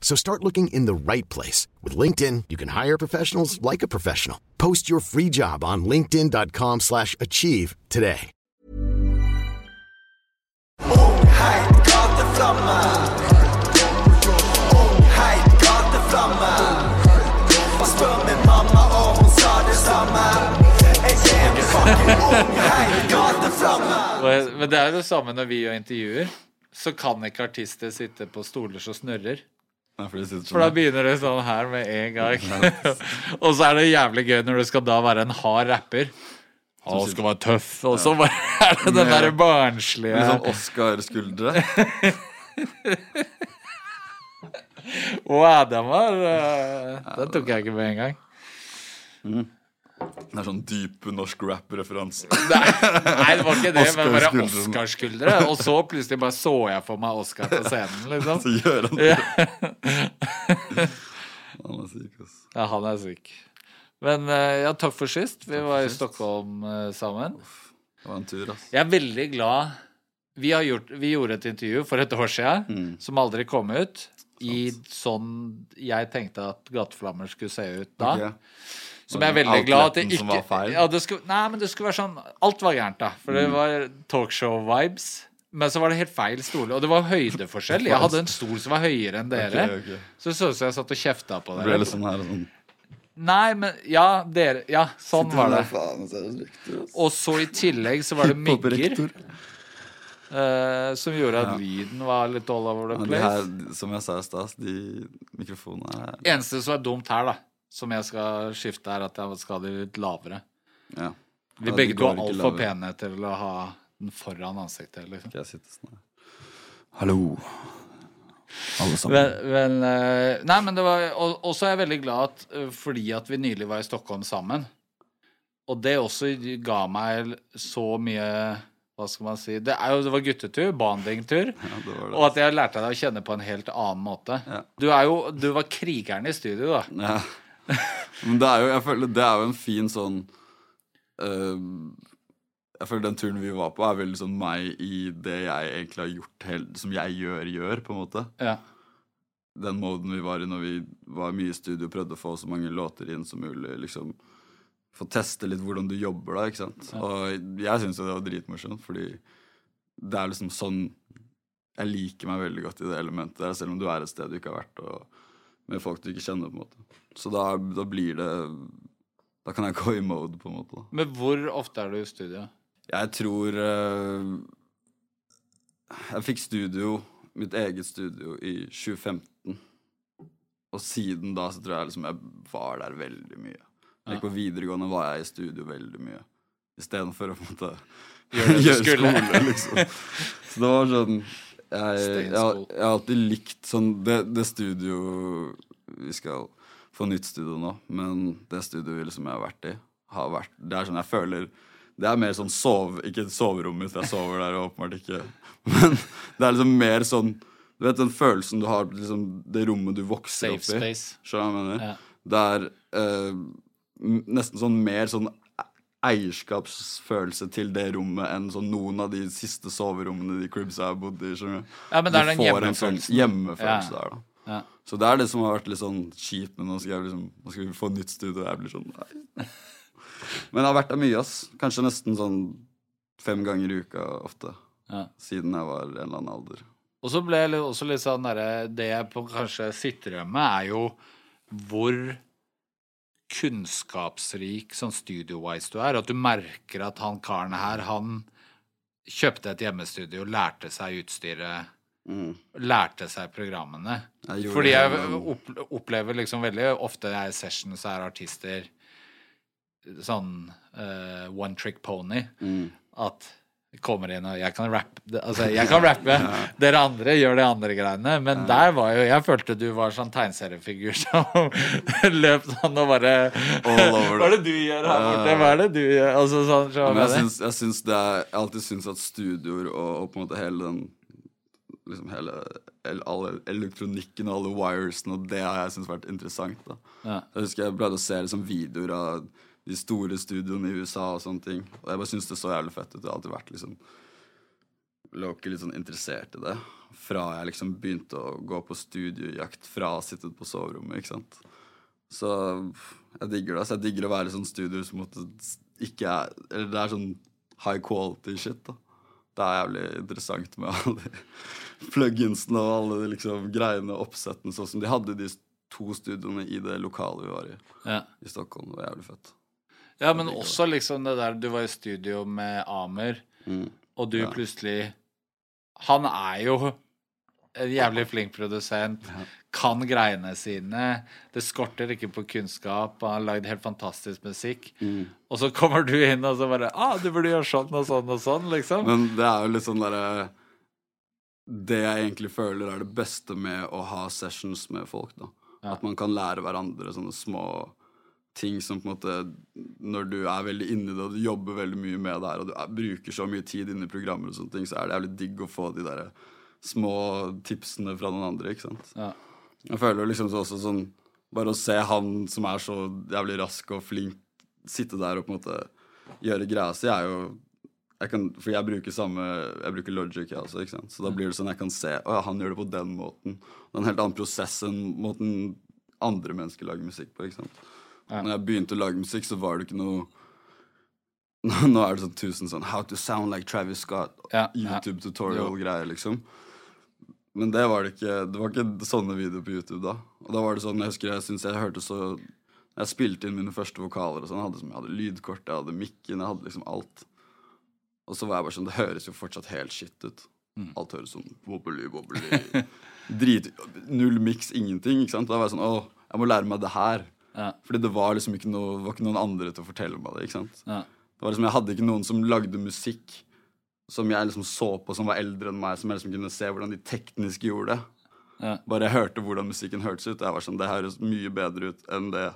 So start looking in the right place. With LinkedIn, you can hire professionals like a professional. Post your free job on linkedin.com slash achieve today. Men det er jo det samme når vi gjør intervjuer. Så kan ikke artister sitte på stoler som snurrer. For, For da begynner det sånn her med en gang. og så er det jævlig gøy når du skal da være en hard rapper. Han skal være tøff, og så bare er det den derre barnslige Litt sånn Oscar-skuldre. Wow, den var uh, Den tok jeg ikke med en gang. Det er sånn dype norsk rap-referanse. Nei, det var ikke det, men bare Oscar-skuldre. Oscar-skuldre. Og så plutselig bare så jeg for meg Oscar på scenen, liksom. Så gjør han det. Han er syk, ass. Ja, han er syk. Men eh, ja, takk for sist. Vi var i Stockholm eh, sammen. Det var en tur, ass. Jeg er veldig glad Vi, har gjort, vi gjorde et intervju for et år siden Mm. som aldri kom ut. I sånn jeg tenkte at Gateflammer skulle se ut da. Ok. Som jeg er veldig glad at det ikke? Ja, det skulle, Nei, men det skulle være sånn Alt var gærent, da. For det Mm. var talkshow-vibes. Men så var det helt feil stol. Og det var høydeforskjell. Jeg hadde en stol som var høyere enn dere. Okay, okay. Så det så ut som jeg satt og kjefta på Det ble dere. litt sånn her sånn Nei, men Ja, dere Ja, sånn var det. Det. Og så i tillegg så var det mygger. Eh, som gjorde at lyden var litt all over the Men de place. her, som jeg sa i stad, de mikrofonene Eneste som er dumt her, da, som jeg skal skifte, er at jeg skal ha de litt lavere. Ja. Vi begge to er altfor pene til å ha den foran ansiktet. liksom. Skal jeg sitte sånn her? Hallo, alle sammen. Men, men, eh, nei, men det var Og så er jeg veldig glad at, eh, fordi at vi nylig var i Stockholm sammen. Og det også ga meg så mye Hva skal man si Det, er jo, det var guttetur, bandingtur, Ja, det var det. Og at jeg lærte deg å kjenne på en helt annen måte. Ja. Du er jo Du var krigeren i studio, da. Ja. Men det er jo, jeg føler, det er jo en fin sånn uh, Jeg føler den turen vi var på, er veldig sånn meg i det jeg egentlig har gjort, helt, som jeg gjør, gjør, på en måte. Ja. Den moden vi var i når vi var mye i studio, prøvde å få så mange låter inn som mulig. liksom Få teste litt hvordan du jobber da, ikke sant. Og jeg syns jo det var dritmorsomt, fordi det er liksom sånn Jeg liker meg veldig godt i det elementet selv om du er et sted du ikke har vært, og med folk du ikke kjenner, på en måte. Så da, da blir det Da kan jeg gå i mode, på en måte. da. Men hvor ofte er du i studio? Jeg tror eh, Jeg fikk studio, mitt eget studio, i 2015. Og siden da så tror jeg liksom jeg var der veldig mye. Jeg gikk på videregående var jeg i studio veldig mye. Istedenfor å på en måte Gjøre skole, liksom. Så det var sånn jeg, jeg, har- jeg har alltid likt sånn det, det studio Vi skal få nytt studio nå, men det studioet som liksom jeg har vært i, har vært Det er sånn jeg føler Det er mer sånn sove... Ikke soverommet mitt, for jeg sover der åpenbart ikke. Men det er liksom mer sånn Du vet den følelsen du har liksom det rommet du vokser Safe opp i? space. Skjønner du hva jeg mener? Ja. Det er eh, nesten sånn mer sånn e- eierskapsfølelse til det rommet enn sånn noen av de siste soverommene de cribsa jeg har bodd i. skjønner du? Ja, men det er den får en sånn hjemmefølelse Ja. der, da. Ja. Så det er det som har vært litt sånn kjipt, men nå skal, liksom, nå skal vi få nytt studio. og Jeg blir sånn nei. Men jeg har vært der mye, ass. Kanskje nesten sånn fem ganger i uka ofte. Ja. Siden jeg var en eller annen alder. Og så ble jeg også litt sånn derre Det jeg på kanskje sitter igjen med, er jo hvor kunnskapsrik sånn studio-wise du er. At du merker at han karen her, han kjøpte et hjemmestudio, lærte seg utstyret, Mm. lærte seg programmene. Jeg Fordi jeg opplever liksom veldig ofte i sessions er artister sånn uh, one trick pony. Mm. At kommer inn og jeg kan rappe Altså, jeg kan rappe, dere andre gjør de andre greiene. Men der var jo Jeg følte du var sånn tegneseriefigur som løp sånn og bare All over Hva er det du gjør her borte? Hva er det du gjør? Altså sånn så Men jeg syns, jeg syns det er Jeg alltid syns at studioer og, og på en måte hele den Liksom hele el- all elektronikken og alle wiresene og det har jeg syntes vært interessant. Ja. Jeg husker jeg pleide å se liksom videoer av de store studioene i USA og sånne ting. Og jeg bare syntes det så jævlig fett ut. Jeg har alltid vært liksom Loki litt sånn interessert i det. Fra jeg liksom begynte å gå på studiojakt fra å sitte på soverommet. ikke sant? Så jeg digger det. Så jeg digger å være i sånne studioer som ikke er Eller det er sånn high quality shit. da Det er jævlig interessant med alle de pluginsene og alle liksom greiene oppsettene sånn som de hadde de to studioene i det lokalet vi var i Ja. i Stockholm. Det var jævlig fett. ja, men også liksom det der Du var i studio med Amer, Mm. og du Ja. plutselig Han er jo en jævlig flink produsent. Kan greiene sine. Det skorter ikke på kunnskap. Han har lagd helt fantastisk musikk. Mm. Og så kommer du inn og så bare ah, 'Du burde gjøre sånn og sånn og sånn', liksom. Men det er jo litt sånn derre Det jeg egentlig føler er det beste med å ha sessions med folk, da. Ja. At man kan lære hverandre sånne små ting som på en måte Når du er veldig inni det, og du jobber veldig mye med det her, og du er, bruker så mye tid inni programmer og sånne ting, så er det jævlig digg å få de der små tipsene fra noen andre, ikke sant. Ja. Jeg føler liksom så også sånn Bare å se han som er så jævlig rask og flink, sitte der og på en måte gjøre greia si, er jo jeg kan, For jeg bruker samme Jeg bruker logic, jeg også, ikke sant. Så da blir det sånn jeg kan se Å ja, han gjør det på den måten. Det er en helt annen prosess enn måten andre mennesker lager musikk på, ikke sant. Ja. Når jeg begynte å lage musikk, så var det ikke noe Nå er det sånn tusen sånn How to sound like Travis Scott. Ja, ja. YouTube tutorial-greier, liksom. Men det var det ikke Det var ikke sånne videoer på YouTube da. Og da var det sånn, jeg husker jeg syns jeg hørte så Jeg spilte inn mine første vokaler og sånn. Jeg hadde, jeg hadde lydkort, jeg hadde mikken, jeg hadde liksom alt. Og så var jeg bare sånn Det høres jo fortsatt helt shit ut. Mm. Alt høres sånn wobbly, wobbly. Drit Null miks, ingenting. Ikke sant? Da var jeg sånn Å, jeg må lære meg det her. Ja. Fordi det var liksom ikke noe var ikke noen andre til å fortelle meg det. ikke sant? Ja. Det var liksom, Jeg hadde ikke noen som lagde musikk som jeg liksom så på som var eldre enn meg, som jeg liksom kunne se hvordan de teknisk gjorde det. Ja. Bare jeg hørte hvordan musikken hørtes ut. og Jeg var sånn, Det høres mye bedre ut enn det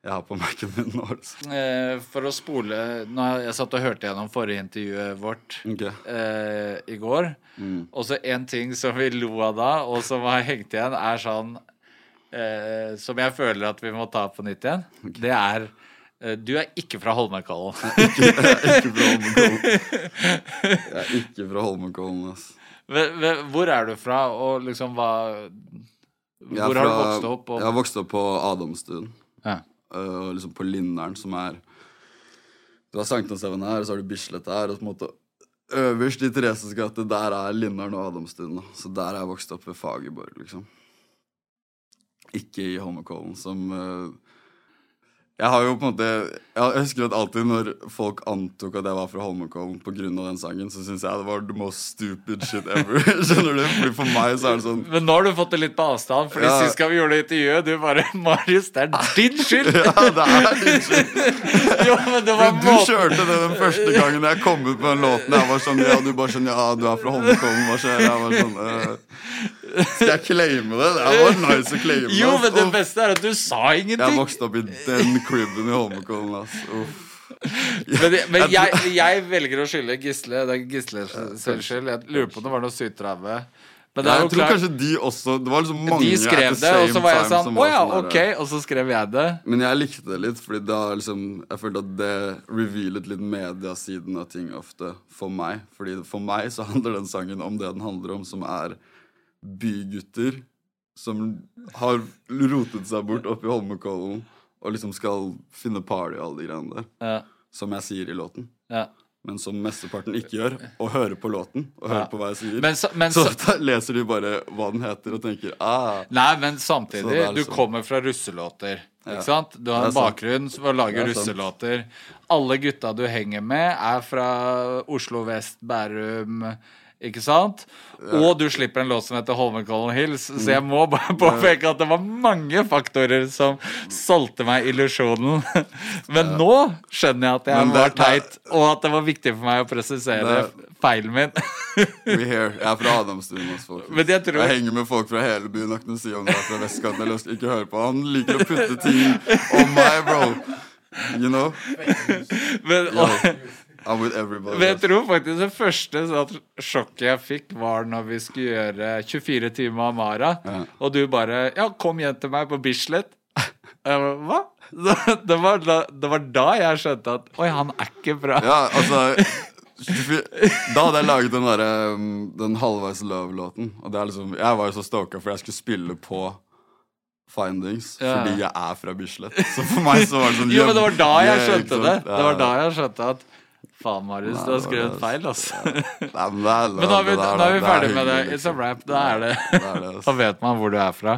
jeg har på Mac-en min nå. Altså. Eh, for å spole Nå har Jeg satt og hørte gjennom forrige intervjuet vårt okay. eh, i går. Mm. Og så en ting som vi lo av da, og som har hengt igjen, er sånn eh, Som jeg føler at vi må ta på nytt igjen. Det er eh, Du er ikke fra Holmenkollen. Jeg er ikke fra Holmenkollen. Jeg er ikke fra Holmenkollen, ve- Hvor er du fra, og liksom hva Hvor fra, har du vokst opp? Og, Jeg har vokst opp på Adamstuen. ja. Øh, liksom på Linderen, som er Du har Sankthanshaugen her, og så har du Bislett her, og på en måte øverst i Thereses gate, der er Linderen og Adamstuen. da. Så der er jeg vokst opp ved Fagerborg, liksom. Ikke i Holmenkollen, som øh, Jeg har jo på en måte Jeg husker at alltid når folk antok at jeg var fra Holmenkollen pga. den sangen, så syns jeg det var the most stupid shit ever. Skjønner du? Fordi for meg så er det sånn Men nå har du fått det litt på avstand, Fordi Ja. sist gang vi gjorde intervjuet, du bare Marius, det er din skyld! Ja, det er din skyld. jo, men det var Men du kjørte det den første gangen jeg kom ut med den låten. Jeg var sånn, ja, du bare sånn, ja, du er fra Holmenkollen, hva skjer? Jeg var sånn, øh, skal jeg claime det? Det var nice å claime. Jo, men det beste er at du sa ingenting. Jeg vokste opp i den cribben i Holmenkollen, ass. Uff. Men, men jeg, jeg velger å skylde Gisle. Det er Gisles selv skyld. Jeg lurer på om det var noe sytravve. Men det er Jeg tror klart kanskje de også, det var liksom mange De skrev det, og så var jeg sånn Å ja, ok. Og så skrev jeg det. Men jeg likte det litt, fordi da liksom Jeg følte at det revealet litt mediasiden av ting ofte for meg. Fordi for meg så handler den sangen om det den handler om, som er bygutter som har rotet seg bort oppe i Holmenkollen og liksom skal finne party og alle de greiene der. Ja, Som jeg sier i låten. ja. men som mesteparten ikke gjør, og hører på låten og hører Ja. på hva jeg sier. Men så- men så så- leser de bare hva den heter, og tenker ah, Nei, men samtidig, er du kommer fra russelåter. Ikke sant? Du har en bakgrunn for å lage er russelåter. Alle gutta du henger med, er fra Oslo vest, Bærum, ikke sant? Og du slipper en låt som heter Holmenkollen Hills, så jeg må bare påpeke at det var mange faktorer som solgte meg illusjonen. Men nå skjønner jeg at jeg det- var teit, og at det var viktig for meg å presisere feilen min. we here. Jeg er fra Adamstuen. hos folk. Men jeg tror- henger med folk fra hele byen. Har ikke si om det er fra vestkanten eller øst. Ikke hør på han. liker å putte ting om meg, bro. You know? Men, Yo, I'm with everybody. Men jeg tror faktisk det første sånn sjokket jeg fikk, var når vi skulle gjøre 24 timer Amara, Ja. og du bare Ja, kom hjem til meg på Bislett. Bare, Hva? Det var, da, det var da jeg skjønte at Oi, han er ikke bra. Ja, altså Da hadde jeg laget den derre um, Den Halvveis Love-låten. Og det er liksom Jeg var jo så stoka for jeg skulle spille på Findings Ja. fordi jeg er fra Bislett. Så for meg så var det sånn Jo, men det var da jeg skjønte det. Det var da jeg skjønte at Faen, Marius, du har skrevet feil, altså. Nei, men, det er Men nå er vi, er vi ferdig med det. It's a liksom. wrap. Da er det er det, altså. Da vet man hvor du er fra.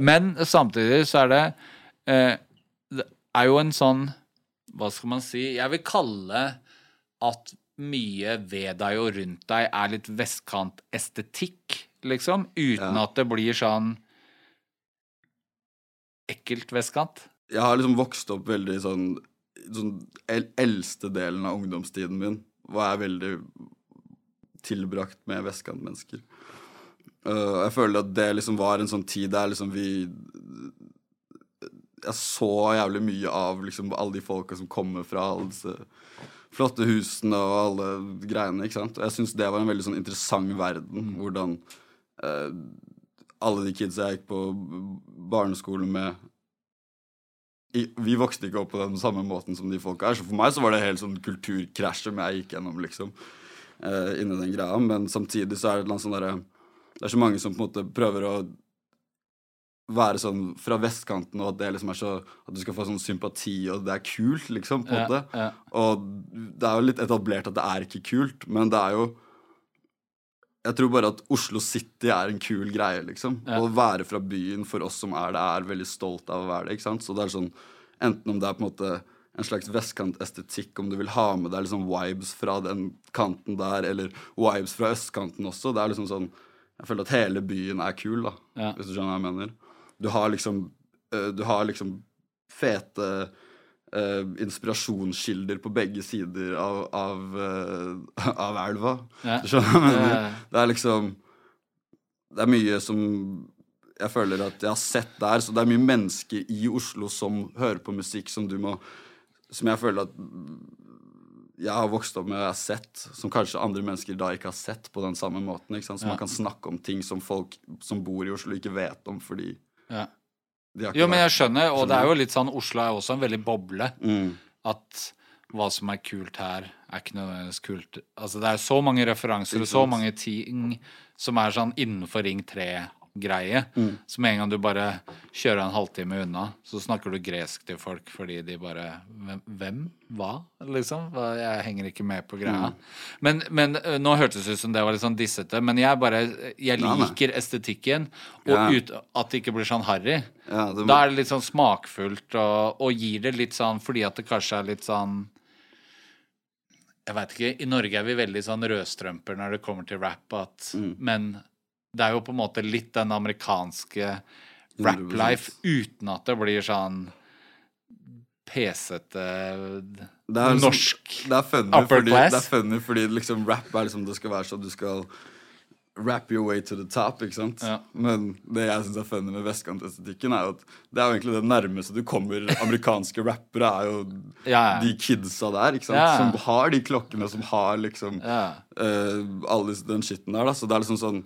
Men samtidig så er det eh, Det er jo en sånn Hva skal man si? Jeg vil kalle at mye ved deg og rundt deg er litt vestkantestetikk, liksom. Uten at det blir sånn ekkelt vestkant. Jeg har liksom vokst opp veldig sånn Sånn el eldste delen av ungdomstiden min var jeg veldig tilbrakt med vestkantmennesker. Uh, jeg føler at det liksom var en sånn tid der liksom vi Jeg så jævlig mye av liksom alle de folka som kommer fra alle disse flotte husene og alle greiene, ikke sant. Og jeg syns det var en veldig sånn interessant verden. Hvordan uh, alle de kidsa jeg gikk på barneskole med Vi vokste ikke opp på den samme måten som de folka her, så for meg så var det helt sånn kulturkrasj som jeg gikk gjennom, liksom. Uh, inni den greia. Men samtidig så er det et sånn derre Det er så mange som på en måte prøver å være sånn fra vestkanten, og at det liksom er så At du skal få sånn sympati, og det er kult, liksom, på en måte. Ja, ja. Og det er jo litt etablert at det er ikke kult, men det er jo Jeg tror bare at Oslo City er en kul greie, liksom. Ja. Å være fra byen for oss som er det, er veldig stolt av å være det. ikke sant? Så det er sånn Enten om det er på en måte en slags vestkantestetikk, om du vil ha med deg liksom vibes fra den kanten der, eller vibes fra østkanten også. Det er liksom sånn Jeg føler at hele byen er kul, da, Ja. hvis du skjønner hva jeg mener. Du har liksom øh, Du har liksom fete eh, inspirasjonskilder på begge sider av, av, uh, av elva. Ja. Du skjønner. Det er liksom Det er mye som jeg føler at jeg har sett der. Så det er mye mennesker i Oslo som hører på musikk som du må Som jeg føler at jeg har vokst opp med og jeg har sett, som kanskje andre mennesker da ikke har sett på den samme måten. Så Ja. man kan snakke om ting som folk som bor i Oslo, ikke vet om fordi Ja. Jo, men jeg skjønner, og det er jo litt sånn Oslo er også en veldig boble. mm. At hva som er kult her, er ikke nødvendigvis kult. Altså, det er så mange referanser og så mange ting som er sånn innenfor Ring 3-greie. Mm. Så med en gang du bare kjører en halvtime unna, så snakker du gresk til folk fordi de bare Hvem? Hva? Liksom? Jeg henger ikke med på greia. Mm. Men, men nå hørtes det ut som det var litt sånn dissete, men jeg bare Jeg liker liker estetikken, og Ja. ut, at det ikke blir sånn harry. Ja, må- Da er det litt sånn smakfullt og, og gir det litt sånn fordi at det kanskje er litt sånn Jeg veit ikke. I Norge er vi veldig sånn rødstrømper når det kommer til rap, at, Mm. men det er jo på en måte litt den amerikanske rap-life uten at det blir sånn pesete Det liksom- norsk Det er funny upper fordi, class. det er funny fordi liksom rap er liksom Det skal være sånn du skal rap your way to the top, ikke sant? Ja. Men det jeg syns er funny med vestkantestetikken, er jo at det er jo egentlig det nærmeste du kommer amerikanske rappere, er jo Ja, de kidsa der, ikke sant? Ja. Som har de klokkene, som har liksom Ja. eh, alle den skitten der, da. Så det er liksom sånn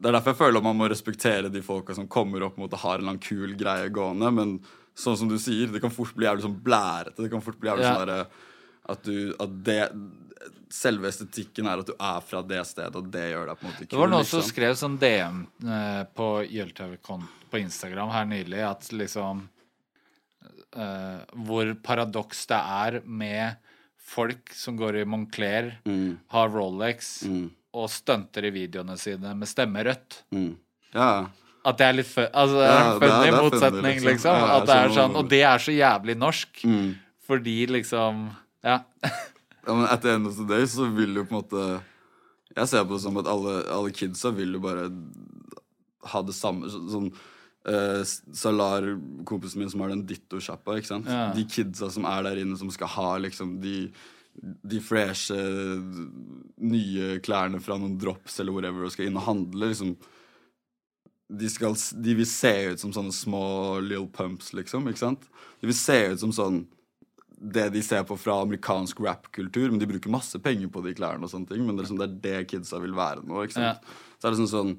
Det er derfor jeg føler man må respektere de folka som kommer opp mot og har en eller annen kul greie gående, men sånn som du sier, det kan fort bli jævlig sånn blærete. Det kan fort bli jævlig Ja. sånn derre at du At det Selve estetikken er at du er fra det stedet, og det gjør deg på en måte kul. Det var noen som liksom. skrev sånn DM eh, på YLTV på Instagram her nylig at liksom uh, Hvor paradoks det er med folk som går i Moncler, Mm. har Rolex og stunter i videoene sine med stemme rødt. Mm. Ja. At det er litt fun, altså, Ja, funny motsetning, liksom. liksom. Ja, At det er sånn, og det er så jævlig norsk. Mm. Fordi liksom Ja. Ja, men etter end of the day så vil jo på en måte Jeg ser på det som at alle, alle kidsa vil jo bare ha det samme så- Sånn Uh, Salar, kompisen min som har den ditto-sjappa. Ja. De kidsa som er der inne, som skal ha liksom de de freshe, nye klærne fra noen drops eller whatever og skal inn og handle, liksom de, skal, de vil se ut som sånne små Lill Pumps, liksom. ikke sant? De vil se ut som sånn det de ser på fra amerikansk rap-kultur, men de bruker masse penger på de klærne. og sånne ting, Men det er, liksom, det, er det kidsa vil være nå. ikke sant? Så er det sånn sånn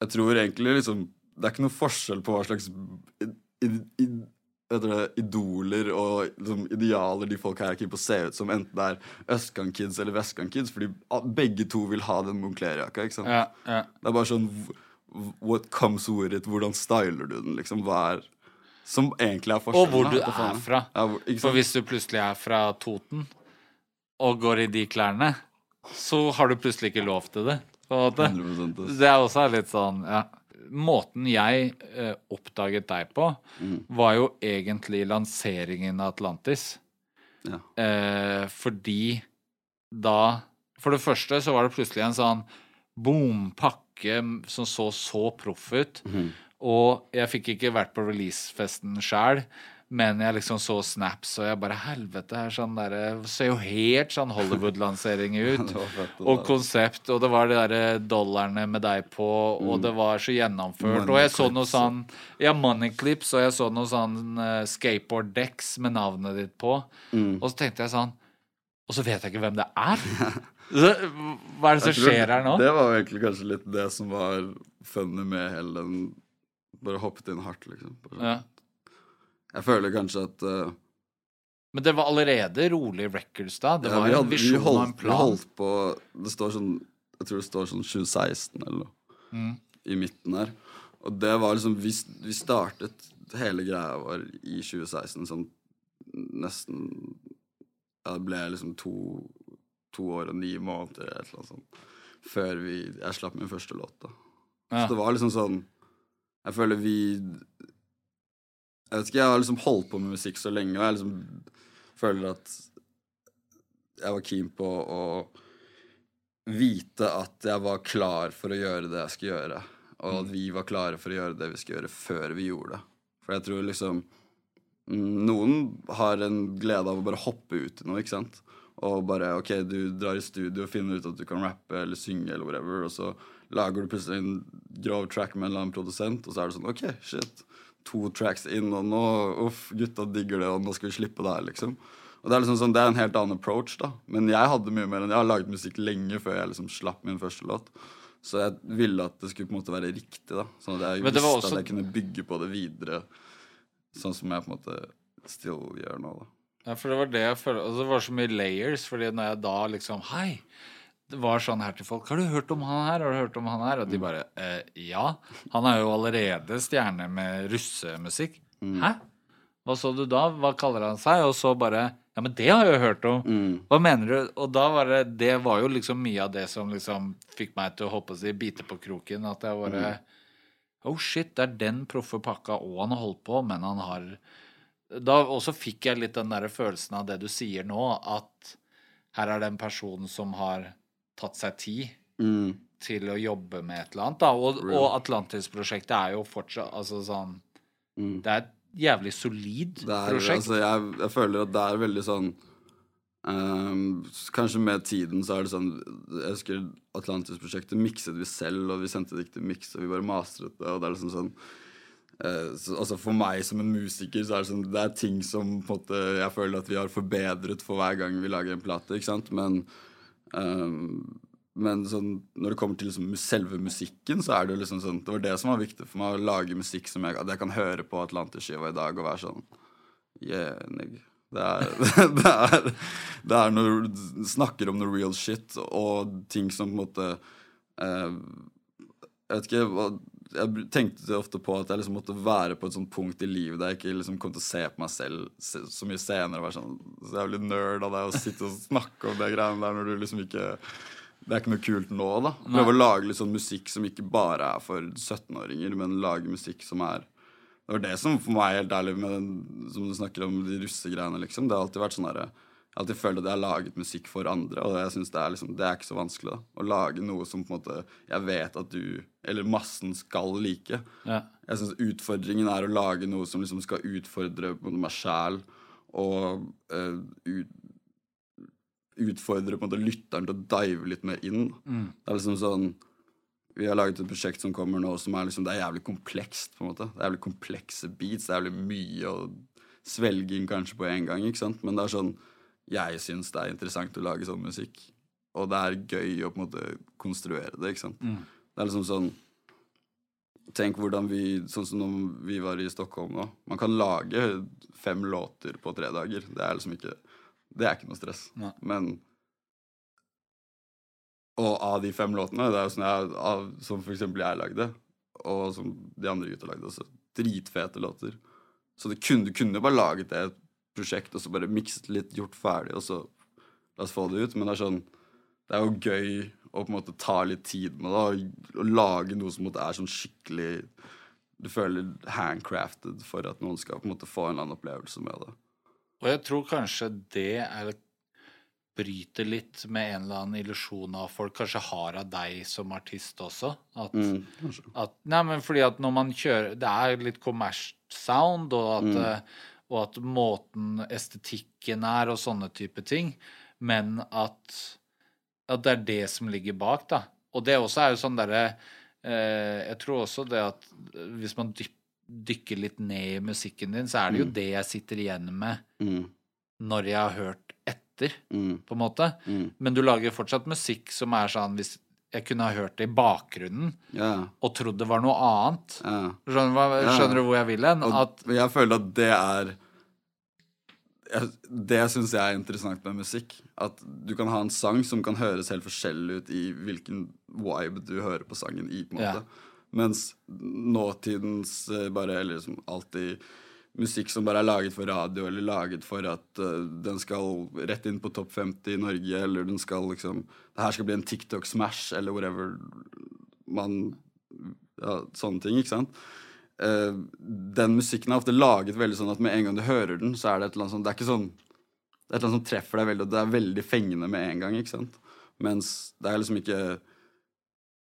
Jeg tror egentlig liksom Det er ikke noe forskjell på hva slags i, i, i, vet idoler og liksom, idealer de folk her er keen på å se ut som, enten det er østkantkids eller vestkantkids, fordi begge to vil ha den Moncler-jakka. ikke sant? ja, ja. Det er bare sånn What comes with it? Hvordan styler du den? liksom, Hva er Som egentlig er forskjellen. Og hvor du er fra. Ja, hvor, For hvis du plutselig er fra Toten og går i de klærne, så har du plutselig ikke lov til det. 100% Det er også litt sånn ja. Måten jeg eh, oppdaget deg på, Mm. var jo egentlig lanseringen av Atlantis. Ja. Eh, fordi da For det første så var det plutselig en sånn bompakke som så så proff ut. Mm. Og jeg fikk ikke vært på releasefesten sjæl, men jeg liksom så snaps, og jeg bare Helvete, her sånn derre Ser jo helt sånn Hollywood-lansering ut. Fett, og konsept, og det var de derre dollarene med deg på, og det var så gjennomført. Money og jeg så noe sånn Ja, money clips, og jeg så noe sånn uh, skateboard decks med navnet ditt på. Mm. Og så tenkte jeg sånn Og så vet jeg ikke hvem det er. Så, hva er det som skjer her nå? Det var jo egentlig kanskje litt det som var funny med hele den Bare hoppet inn hardt, liksom. Bare, Ja. Jeg føler kanskje at uh, Men det var allerede rolig records da. Det ja, var hadde, en visjon og en plan? vi holdt på Det står sånn Jeg tror det står sånn 2016 eller noe Mm. i midten her. Og det var liksom Vi, vi startet Hele greia vår i 2016 sånn nesten Ja, det ble liksom to, to år og ni måneder eller et eller annet sånt før vi, jeg slapp min første låt. da. Ja. Så det var liksom sånn Jeg føler vi Jeg vet ikke, jeg har liksom holdt på med musikk så lenge, og jeg liksom føler at jeg var keen på å vite at jeg var klar for å gjøre det jeg skulle gjøre. Og at vi var klare for å gjøre det vi skulle gjøre, før vi gjorde det. For jeg tror liksom mm, Noen har en glede av å bare hoppe ut i noe, ikke sant? Og bare OK, du drar i studio og finner ut at du kan rappe eller synge eller whatever, og så lager du plutselig en grov track med en eller annen produsent, og så er det sånn OK, shit. To tracks inn, og nå Uff, gutta digger det, og nå skal vi slippe det her, liksom. Og det er liksom sånn, det er en helt annen approach, da. Men jeg hadde mye mer enn Jeg har laget musikk lenge før jeg liksom slapp min første låt. Så jeg ville at det skulle på en måte være riktig, da. Sånn at jeg visste også- at jeg kunne bygge på det videre. Sånn som jeg på en måte still gjør nå, da. Ja, for det var det jeg følte Og det var så mye layers, fordi når jeg da liksom Hei! Var sånn her til folk. Har du hørt om han her? Har du hørt om han her? Og de bare eh, Ja. Han er jo allerede stjerne med russemusikk. Hæ? Hva så du da? Hva kaller han seg? Og så bare Ja, men det har jeg jo hørt om. Hva mener du? Og da var det Det var jo liksom mye av det som liksom fikk meg til å håpe å si bite på kroken. At jeg bare Oh shit, det er den proffe pakka, og han har holdt på, men han har Da også fikk jeg litt den der følelsen av det du sier nå, at her er det en person som har tatt seg tid Mm. til å jobbe med et eller annet. Da. Og, og Atlantis-prosjektet er jo fortsatt altså sånn Mm. Det er et jævlig solid er, prosjekt. altså, jeg, jeg føler at det er veldig sånn um, Kanskje med tiden så er det sånn Jeg husker Atlantis-prosjektet mikset vi selv, og vi sendte det ikke til miks, og vi bare mastret det, og det er liksom sånn så, altså For meg som en musiker så er det sånn Det er ting som på en måte jeg føler at vi har forbedret for hver gang vi lager en plate, ikke sant? Men ehm, men sånn, når det kommer til liksom selve musikken, så er det jo liksom sånn Det var det som var viktig for meg, å lage musikk som jeg, jeg kan høre på Atlantis-skiva i dag og være sånn Yeah, nigga. Det er, det er, det er når du snakker om noe real shit og ting som på en måte eh, Jeg vet ikke hva jeg tenkte ofte på at jeg liksom måtte være på et sånt punkt i livet der jeg ikke liksom kom til å se på meg selv se, så mye senere. og Være sånn så jævlig nerd av deg å sitte og snakke om det greiene der når du liksom ikke Det er ikke noe kult nå, da. Prøve å lage litt sånn musikk som ikke bare er for 17-åringer, men lage musikk som er Det var det som for meg, helt ærlig, med den, som du snakker om de russegreiene, liksom. Det har alltid vært sånn derre jeg alltid følt at jeg har laget musikk for andre, og jeg synes det er liksom, det er ikke så vanskelig. da, Å lage noe som på en måte jeg vet at du, eller massen, skal like. Ja. Jeg syns utfordringen er å lage noe som liksom skal utfordre Både måte meg sjæl, og uh, ut, utfordre på en måte lytteren til å dive litt mer inn. Det er liksom sånn Vi har laget et prosjekt som kommer nå, som er liksom, det er jævlig komplekst. på en måte. Det er jævlig komplekse beats, det er jævlig mye å svelge inn kanskje på en gang. ikke sant? Men det er sånn jeg syns det er interessant å lage sånn musikk. Og det er gøy å på en måte konstruere det. ikke sant? Det er liksom sånn Tenk hvordan vi Sånn som når vi var i Stockholm nå. Man kan lage fem låter på tre dager. Det er liksom ikke Det er ikke noe stress. Nei. Men Og av de fem låtene, det er jo sånn jeg, av, som for eksempel jeg lagde, og som de andre gutta lagde også, dritfete låter. Så det kunne, du kunne bare laget det et prosjekt, og så bare mikset litt, gjort ferdig, og så la oss få det ut. Men det er sånn Det er jo gøy å på en måte ta litt tid med det, og, og lage noe som er sånn skikkelig Du føler handcrafted for at noen skal på en måte få en eller annen opplevelse med det. Og jeg tror kanskje det er bryter litt med en eller annen illusjon av folk kanskje har av deg som artist også. At, at Nei, men fordi at når man kjører Det er litt kommers-sound, og at, eh, og at måten estetikken er, og sånne type ting, men at, at det er det som ligger bak, da. Og det også er jo sånn derre eh, Jeg tror også det at hvis man dyp, dykker litt ned i musikken din, så er det jo det jeg sitter igjen med Mm, når jeg har hørt etter, mm, på en måte. mm. Men du lager fortsatt musikk som er sånn Hvis jeg kunne ha hørt det i bakgrunnen Ja, og trodd det var noe annet ja. Skjønner, skjønner du hvor jeg vil hen? Jeg føler at det er Det syns jeg er interessant med musikk. At du kan ha en sang som kan høres helt forskjellig ut i hvilken vibe du hører på sangen i. på en Ja. Mens nåtidens eh, bare, eller liksom alltid musikk som bare er laget for radio, eller laget for at uh, den skal rett inn på topp 50 i Norge, eller den skal liksom Det her skal bli en TikTok-smash, eller whatever man ja, Sånne ting, ikke sant? Uh, den musikken er ofte laget veldig sånn at med en gang du hører den, så er det et eller annet sånn Det er ikke sånn Det er et eller annet som treffer deg veldig, og det er veldig fengende med en gang, ikke sant? Mens det er liksom ikke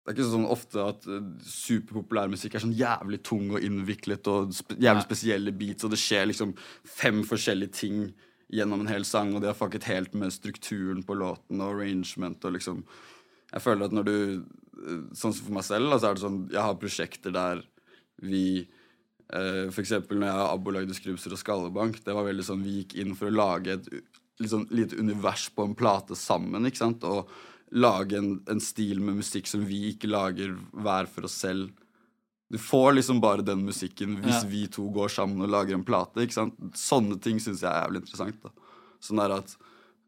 det er ikke sånn ofte at eh, superpopulær musikk er sånn jævlig tung og innviklet og spe jævlig spesielle beats, og det skjer liksom fem forskjellige ting gjennom en hel sang, og de har fucket helt med strukturen på låten og arrangement og liksom Jeg føler at når du eh, Sånn som for meg selv, da, så er det sånn Jeg har prosjekter der vi eh, For eksempel når jeg og Abbo lagde Skrubser og Skallebank, det var veldig sånn Vi gikk inn for å lage et liksom, lite univers på en plate sammen, ikke sant? Og lage en, en stil med musikk som vi ikke lager hver for oss selv. Du får liksom bare den musikken hvis Ja. vi to går sammen og lager en plate. ikke sant? Sånne ting syns jeg er jævlig interessant. da. Sånn er at,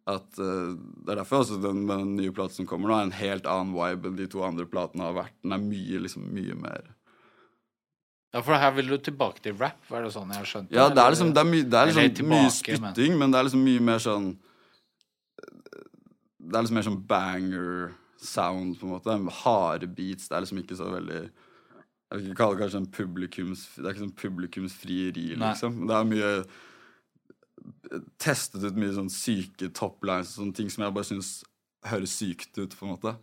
at uh, Det er derfor også den, den nye platen som kommer nå, er en helt annen vibe enn de to andre platene har vært. Den er mye, liksom, mye mer Ja, for her vil du tilbake til rap, er det sånn jeg har skjønt Ja, det er liksom, det er my, det er liksom mye tilbake, men- spytting, men det er liksom mye mer sånn Det er liksom mer sånn banger-sound, på en måte. Harde beats. Det er liksom ikke så veldig Jeg vil ikke kalle det kanskje en publikums Det er ikke sånn publikumsfrieri, Nei. liksom. Det er mye Testet ut mye sånn syke toplines og sånne ting som jeg bare syns høres sykt ut, på en måte.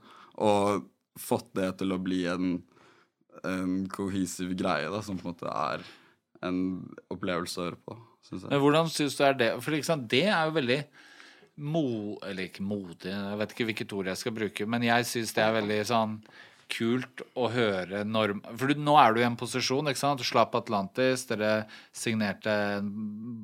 Og fått det til å bli en, en cohesive greie, da, som på en måte er en opplevelse å høre på, syns jeg. Men hvordan syns du er det? For liksom, det er jo veldig mo... Eller ikke modig, jeg vet ikke hvilket ord jeg skal bruke, men jeg syns det er veldig sånn kult å høre når For du, nå er du i en posisjon, ikke sant? Slapp Atlantis, dere signerte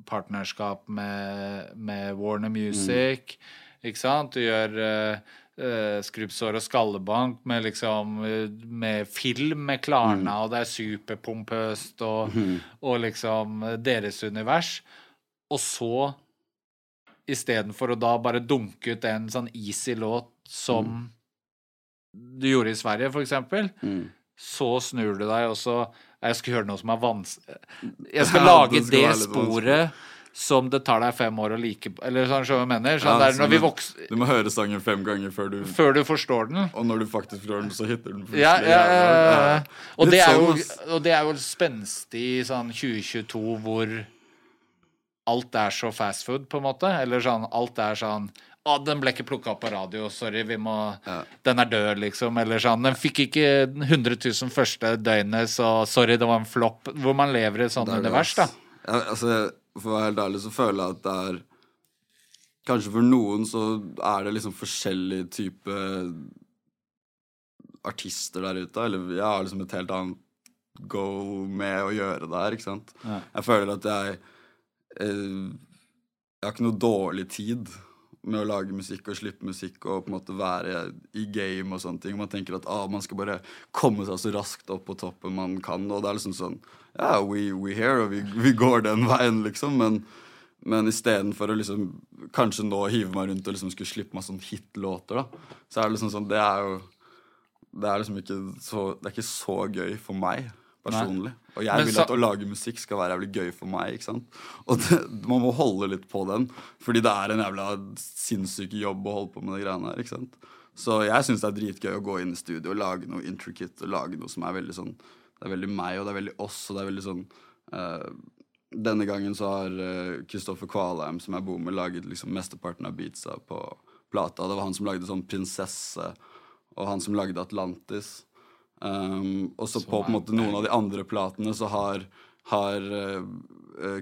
partnerskap med, med Warner Music, ikke sant? Du gjør uh, skrubbsår og skallebank med liksom eh, Med film med Klarna, og det er superpompøst og, og liksom deres univers. Og så istedenfor å da bare dunke ut en sånn easy låt som du gjorde i Sverige, for eksempel, Mm. så snur du deg, og så Jeg skal gjøre noe som er vanskelig Jeg skal Ja, lage det det sporet som det tar deg fem år å like Eller sånn, som jeg mener? Sånn Ja, der, når vi du- vokser Du må høre sangen fem ganger før du Før du forstår den. Og når du faktisk forstår den, så hitter den plutselig. Ja, ja, ja, ja. Og, det er jo, sånn, og det er jo spenstig sånn 2022 hvor alt er så fast food, på en måte. Eller sånn alt er sånn Å, den ble ikke plukka opp på radio, sorry, vi må Den er død, liksom. Eller sånn Den fikk ikke 100 000 første døgnet, så sorry, det var en flopp. Hvor man lever i et sånt Det det, univers, da. Ja, altså, for å være helt ærlig så føler jeg at det er Kanskje for noen så er det liksom forskjellig type artister der ute. Eller jeg har liksom et helt annet goal med å gjøre det her, ikke sant. Ja. Jeg føler at jeg Jeg har ikke noe dårlig tid med å lage musikk og slippe musikk og på en måte være i game og sånne ting. Man tenker at ah, man skal bare komme seg så raskt opp på toppen man kan. Og det er liksom sånn Ja, we, we here, og vi, vi går den veien, liksom. Men, men istedenfor å liksom kanskje nå hive meg rundt og liksom skulle slippe meg sånn hitlåter, da, så er det liksom sånn Det er jo Det er liksom ikke så Det er ikke så gøy for meg personlig. Og jeg vil at å lage musikk skal være jævlig gøy for meg. ikke sant? Og det, man må holde litt på den, fordi det er en jævla sinnssyk jobb å holde på med de greiene her. ikke sant? Så jeg syns det er dritgøy å gå inn i studio og lage noe intricate og lage noe som er veldig sånn Det er veldig meg, og det er veldig oss, og det er veldig sånn uh, Denne gangen så har Kristoffer Kvalheim, som jeg bor med, laget liksom mesteparten av beatsa på plata. Det var han som lagde sånn Prinsesse, og han som lagde Atlantis. Um, og så på, på en måte noen av de andre platene så har har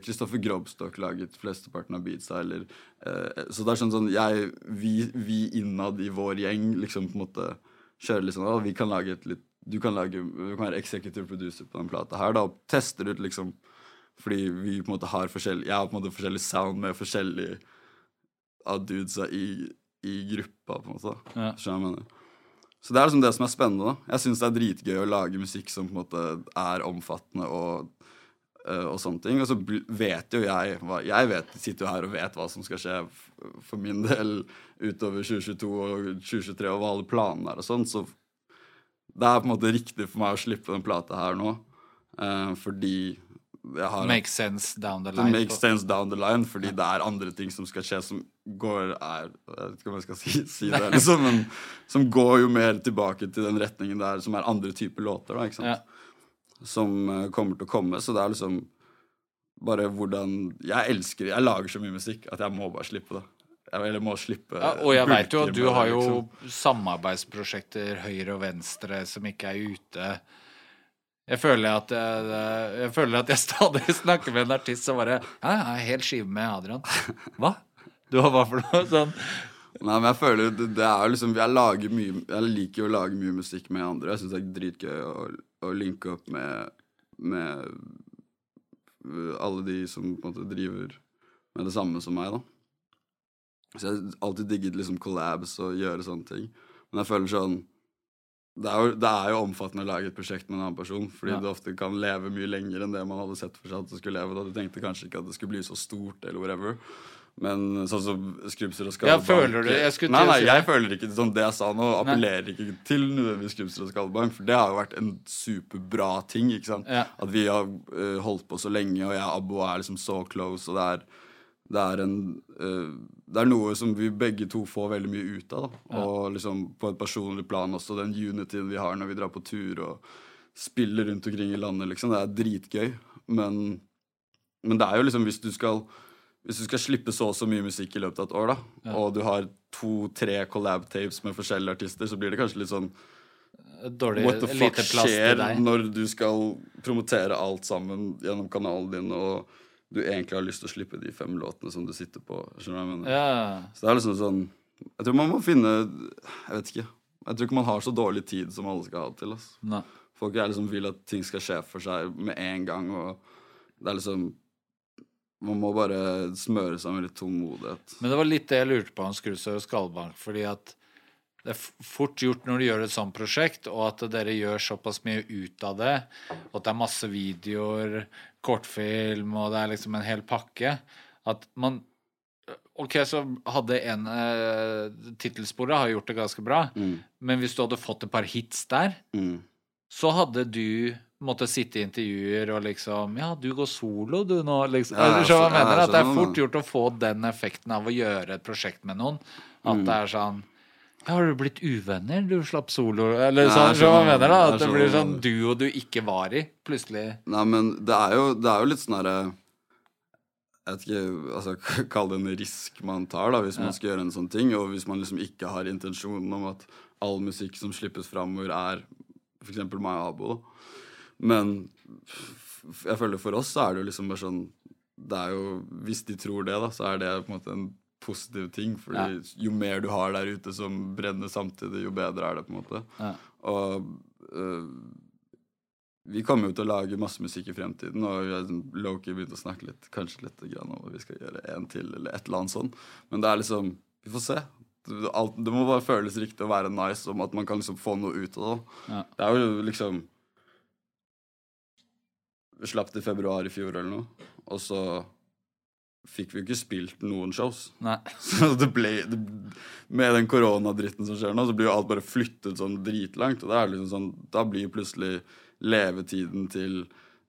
Kristoffer Grobstok laget flesteparten av beatsa, eller eh, Så det er sånn sånn jeg, vi, vi innad i vår gjeng liksom på en måte kjører litt sånn «Å, Vi kan lage et litt Du kan lage Du kan være executive producer på den plata her, da, og tester ut liksom Fordi vi på en måte har forskjellig Jeg har på en måte forskjellig sound med forskjellig av dudesa i, i gruppa, på en måte. Ja. Skjønner jeg mener? Så det er liksom det som er spennende. da. Jeg syns det er dritgøy å lage musikk som på en måte er omfattende og, eh, og sånne ting. Og så vet jo jeg Jeg vet, sitter jo her og vet hva som skal skje for min del utover 2022 og 2023, og hva alle planene er og sånn. Så det er på en måte riktig for meg å slippe den plata her nå, eh, fordi har Make sense down the det line. makes sense down the line, fordi det er andre ting som skal skje, som går er, Jeg vet ikke om jeg skal si, si det, liksom, men som går jo mer tilbake til den retningen der, som er andre typer låter, da, ikke sant? Ja. Som uh, kommer til å komme. Så det er liksom bare hvordan Jeg elsker Jeg lager så mye musikk at jeg må bare slippe det. Eller må slippe Ja, og jeg veit jo at du har jo liksom. samarbeidsprosjekter høyre og venstre som ikke er ute. Jeg føler at jeg, jeg, føler at jeg stadig snakker med en artist som bare Ja, jeg er helt skive med Adrian. Hva? Du har hva for noe? Sånn. Nei, men jeg føler det, er liksom Jeg mye Jeg liker jo å lage mye musikk med andre. Jeg syns det er dritgøy å, å linke opp med Med alle de som på en måte driver med det samme som meg, da. Så jeg har alltid digget liksom collabs og gjøre sånne ting. Men jeg føler sånn det er, jo, det er jo omfattende å lage et prosjekt med en annen person, fordi Ja. du ofte kan leve mye lenger enn det man hadde sett for seg at du skulle leve. Da du tenkte kanskje ikke at det skulle bli så stort, eller whatever. Men sånn som Skrupser og Ja, føler du Jeg Nei, nei, jeg føler ikke sånn det jeg sa nå, appellerer ikke til nødvendigvis Skrupser og Skallebank, for det har jo vært en superbra ting, ikke sant. Ja. At vi har uh, holdt på så lenge, og jeg og Abbo er liksom så close, og det er det er, en, uh, det er noe som vi begge to får veldig mye ut av. Da. Og liksom på et personlig plan også, den unityen vi har når vi drar på tur og spiller rundt omkring i landet, liksom. Det er dritgøy. Men, men det er jo liksom hvis du skal hvis du skal slippe så og så mye musikk i løpet av et år, da, og du har to-tre collab-tapes med forskjellige artister, så blir det kanskje litt sånn Dårlig What the fuck skjer når du skal promotere alt sammen gjennom kanalen din, og du egentlig har lyst til å slippe de fem låtene som du sitter på? Skjønner du hva jeg? Ja. Så det er liksom sånn Jeg tror man må finne Jeg vet ikke. Jeg tror ikke man har så dårlig tid som alle skal ha til. Altså. Nei. Folk er liksom vil at ting skal skje for seg med en gang, og det er liksom Man må bare smøre seg med litt tålmodighet. Men det var litt det jeg lurte på om Skrusøy og Skalbank. Fordi at det er fort gjort når du gjør et sånt prosjekt, og at dere gjør såpass mye ut av det, og at det er masse videoer, kortfilm, og det er liksom en hel pakke, at man Ok, så hadde en uh, Tittelsporet har gjort det ganske bra, Mm. men hvis du hadde fått et par hits der, Mm. så hadde du måttet sitte i intervjuer og liksom Ja, du går solo, du nå, liksom. Ja, Eller så hva jeg jeg mener, at det er fort gjort å få den effekten av å gjøre et prosjekt med noen. At Mm. det er sånn Har du blitt uvenner? Du slapp solo Eller sånn, så hva mener da At det blir sånn duo du ikke var i, plutselig. Nei, men det er jo, det er jo litt sånn herre Jeg vet ikke, altså Kall det en risk man tar, da, hvis man skal gjøre en sånn ting. Og hvis man liksom ikke har intensjonen om at all musikk som slippes framover, er f.eks. meg og Abo. Da. Men jeg føler for oss så er det jo liksom bare sånn Det er jo Hvis de tror det, da, så er det på en måte en positiv ting. Fordi jo mer du har der ute som brenner samtidig, jo bedre er det, på en måte. Ja. Og øh, vi kommer jo til å lage masse musikk i fremtiden, og vi begynte liksom å snakke litt kanskje litt grann om at vi skal gjøre en til, eller et eller annet sånt. Men det er liksom Vi får se. Alt, det må bare føles riktig å være nice, om at man kan liksom få noe ut av det. Ja. Det er jo liksom Vi slapp det i februar i fjor eller noe, og så fikk vi jo ikke spilt noen shows. Nei. Så det ble det, Med den koronadritten som skjer nå, så blir jo alt bare flyttet sånn dritlangt. Og da er liksom sånn Da blir plutselig levetiden til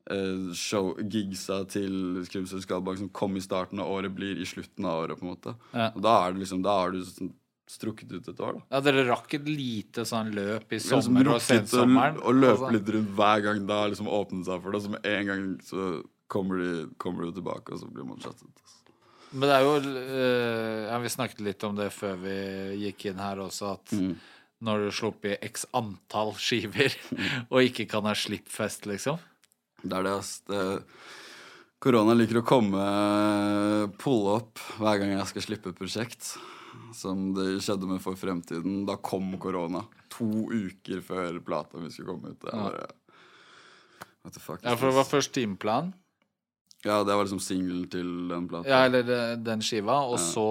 eh, show, gigsa til Skrimsrud Skalbank som kom i starten av året, blir i slutten av året, på en måte. Ja. Og da er det liksom Da har du sånn strukket ut et år, da. Ja, dere rakk et lite sånn løp i sommer ja, og sensommeren. Og, løpe Altså. litt rundt hver gang har liksom åpnet seg for det. Så med en gang så kommer du, kommer du tilbake, og så blir man chattet. Men det er jo eh, ja, Vi snakket litt om det før vi gikk inn her også, at Mm. når du slipper x antall skiver og ikke kan ha slippfest, liksom Det er det, ass. Altså. korona liker å komme, pulle opp hver gang jeg skal slippe prosjekt. Som det skjedde med For fremtiden. Da kom korona. To uker før plata mi skulle komme ut. Ja. bare, What fuck Ja, for det var først timeplan, Ja, det var liksom singelen til den plata. ja, eller eh, den skiva, og Ja. så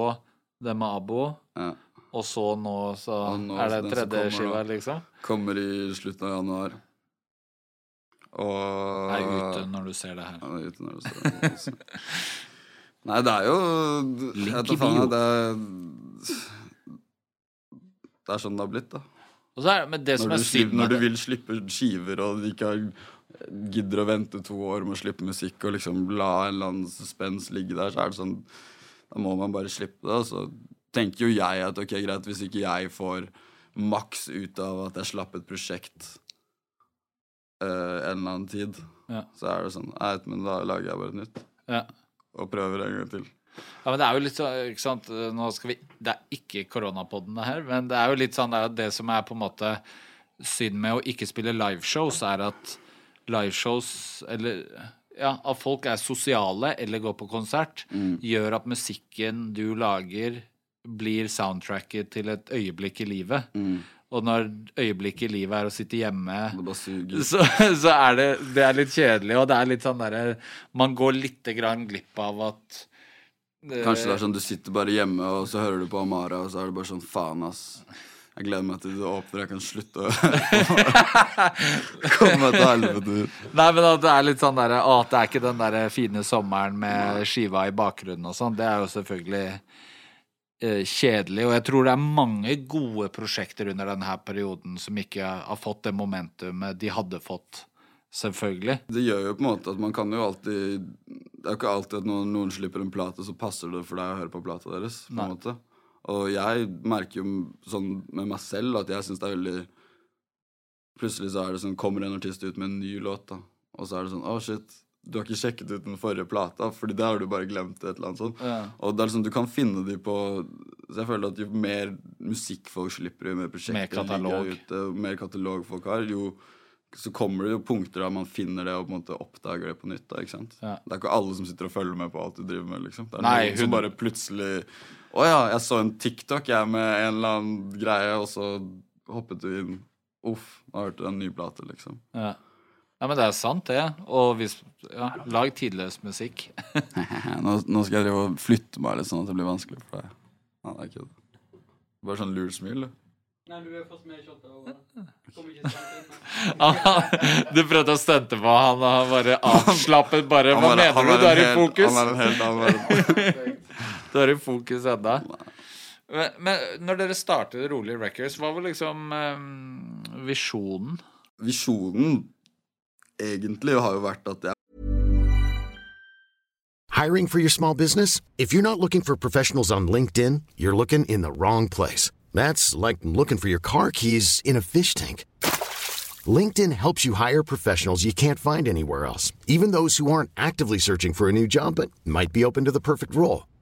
det med abo, Ja. og så nå så nå er det tredje kommer skiva, liksom. Kommer i slutten av januar. Og Er ute når du ser det her. Ja, ute når du ser det her. Nei, det er jo Link i bio. Det er, det er sånn det har blitt, da. Det Når du, slipper, når du vil slippe skiver, og du ikke har, gidder å vente to år med å slippe musikk, og liksom la en eller annen suspens ligge der, så er det sånn Da må man bare slippe det. Og så tenker jo jeg at ok, greit, hvis ikke jeg får maks ut av at jeg slapp et prosjekt uh, en eller annen tid, Ja. så er det sånn Nei, men da lager jeg bare et nytt. ja. Og prøver en gang til. Ja, men det er jo litt sånn, ikke sant Nå skal vi Det er ikke koronapodden det her, men det er jo litt sånn Det er det som er på en måte synd med å ikke spille liveshows, er at liveshows eller ja, at folk er sosiale eller går på konsert, gjør at musikken du lager, blir soundtracket til et øyeblikk i livet. Og når øyeblikket i livet er å sitte hjemme så, så er det, det er litt kjedelig, og det er litt sånn derre Man går lite grann glipp av at eh, Kanskje det er sånn du sitter bare hjemme, og så hører du på Amara, og så er det bare sånn faen, ass. Jeg gleder meg til det åpner, jeg kan slutte å komme til helvete ut. Nei, men at det er litt sånn derre Å, det er ikke den derre fine sommeren med skiva i bakgrunnen og sånn. Det er jo selvfølgelig eh, kjedelig. Og jeg tror det er mange gode prosjekter under denne perioden som ikke har fått det momentumet de hadde fått, selvfølgelig. Det gjør jo på en måte at man kan jo alltid Det er jo ikke alltid at når noen slipper en plate, så passer det for deg å høre på plata deres. på Nei. en måte. Og jeg merker jo sånn med meg selv at jeg syns det er veldig Plutselig så er det sånn kommer en artist ut med en ny låt, da. Og så er det sånn Å, shit. Du har ikke sjekket ut den forrige plata, Fordi det har du bare glemt. et eller annet sånt. Ja. Og det er liksom, du kan finne de på Så jeg føler at jo mer musikk folk slipper, jo mer prosjekter ligger ute, jo mer katalog folk har, jo så kommer det jo punkter der man finner det og på en måte oppdager det på nytt. da, ikke sant? Ja. Det er ikke alle som sitter og følger med på alt du driver med. liksom. Det er Nei, noen som bare plutselig Å ja, jeg så en TikTok jeg med en eller annen greie, og så hoppet du inn. Uff, nå hørte du en ny plate, liksom. Ja. ja, men det er sant, det. Og hvis Ja, lag tidløs musikk. nå, nå skal jeg drive og flytte meg litt sånn at det blir vanskelig for deg. Ja, det er ikke det. Bare sånn lurt smil, du. Nei, du er fast med i shotet. inn. Du prøvde å stunte på han, og han bare avslappet bare. Hva mener du? Du er i fokus. Han er en helt annen verden. Du er i fokus ennå. Men, men når dere startet Rolig Records, hva var liksom um, visjonen? visjonen egentlig har jo vært at jeg Hiring for your small business? If you're not looking for professionals on LinkedIn, you're looking in the wrong place. That's like looking for your car keys in a fish tank. LinkedIn helps you hire professionals you can't find anywhere else, even those who aren't actively searching for a new job but might be open to the perfect role.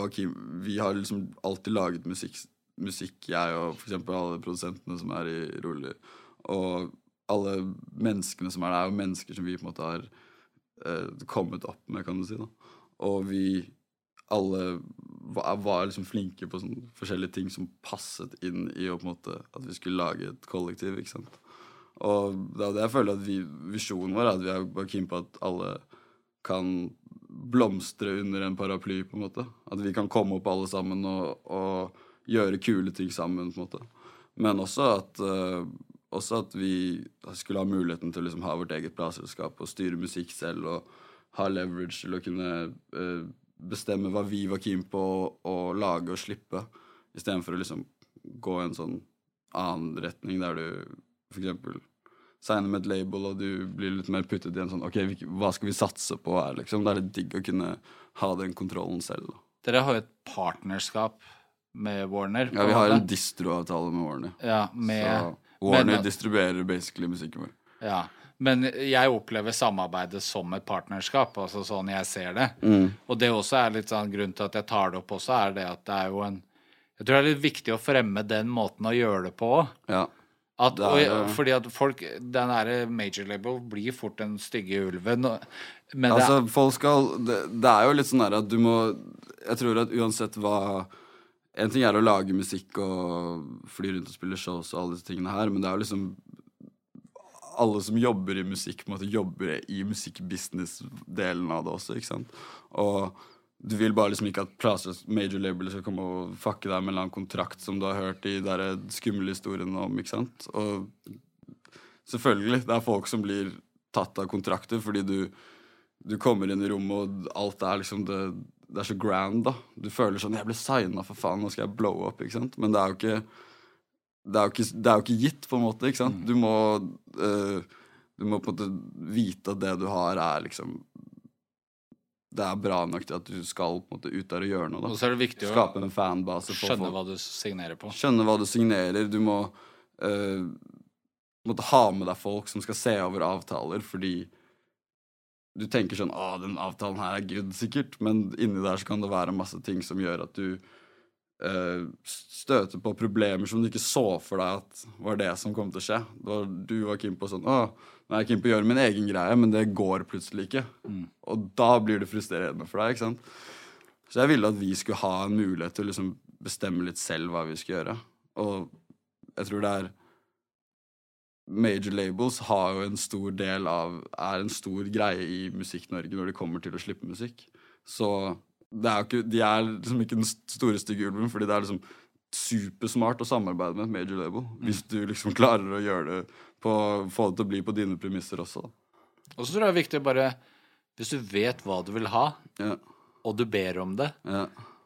og vi har liksom alltid laget musikk, musikk jeg og eksempel alle produsentene som er i Rolig, og alle menneskene som er der, er jo mennesker som vi på en måte har eh, kommet opp med, kan du si. da. Og vi alle var, var liksom flinke på sånne forskjellige ting som passet inn i å på en måte, at vi skulle lage et kollektiv. ikke sant? Og det er det jeg føler at vi, visjonen vår er at vi er keen på at alle kan blomstre under en paraply, på en måte. At vi kan komme opp alle sammen og, og gjøre kule ting sammen, på en måte. Men også at, uh, også at vi skulle ha muligheten til å liksom ha vårt eget plateselskap og styre musikk selv og ha leverage til å kunne uh, bestemme hva vi var keen på å, lage og slippe, istedenfor å liksom gå en sånn annen retning der du for eksempel signer med et label, og du blir litt mer puttet i en sånn Ok, hva skal vi satse på her, liksom? Da er det digg å kunne ha den kontrollen selv. Dere har jo et partnerskap med Warner. Ja, vi har en distro-avtale med Warner. Ja, med, Så Warner men- distribuerer basically musikken vår. ja. Men jeg opplever samarbeidet som et partnerskap, altså sånn jeg ser det. Mm. Og det også er litt sånn grunn til at jeg tar det opp også, er det at det er jo en Jeg tror det er litt viktig å fremme den måten å gjøre det på. Ja. At, er- og, fordi at folk Den derre major label blir fort den stygge ulven. Men Altså, det, folk skal det, det er jo litt sånn der at du må Jeg tror at uansett hva En ting er å lage musikk og fly rundt og spille shows og alle disse tingene her, men det er jo liksom Alle som jobber i musikk, på en måte jobber i musikkbusiness-delen av det også, ikke sant. Og du vil bare liksom ikke at plater, major label skal komme og fucke deg med en eller annen kontrakt som du har hørt i de skumle historiene om, ikke sant. Og selvfølgelig, det er folk som blir tatt av kontrakter fordi du du kommer inn i rommet, og alt er liksom det, det er så grand, da. Du føler sånn 'Jeg ble signa, for faen, nå skal jeg blow up', ikke sant. Men det er jo ikke Det er jo ikke, det er jo ikke gitt, på en måte, ikke sant. Du må eh, Du må på en måte vite at det du har, er liksom Det er bra nok til at du skal måte ut der og gjøre noe. da og så er det viktig Skape en fanbase. for skjønne hva du signerer på. Skjønne hva du signerer. Du må uh, måtte ha med deg folk som skal se over avtaler, fordi du tenker sånn Å, den avtalen her er good, sikkert. Men inni der så kan det være masse ting som gjør at du uh, støter på problemer som du ikke så for deg at var det som kom til å skje. Var, du var keen på sånn Å, nå er jeg keen på å gjøre min egen greie, men det går plutselig ikke. Og da blir det frustrerende for deg, ikke sant. Så jeg ville at vi skulle ha en mulighet til å liksom bestemme litt selv hva vi skulle gjøre. Og jeg tror det er Major labels har jo en stor del av Er en stor greie i Musikk-Norge når det kommer til å slippe musikk. Så det er ikke, de er liksom ikke den store stygge ulven, fordi det er liksom supersmart å samarbeide med et major label. Hvis du liksom klarer å gjøre det på, få det til å bli på dine premisser også. Og så tror jeg det er viktig å bare Hvis du vet hva du vil ha, Ja, og du ber om det, ja,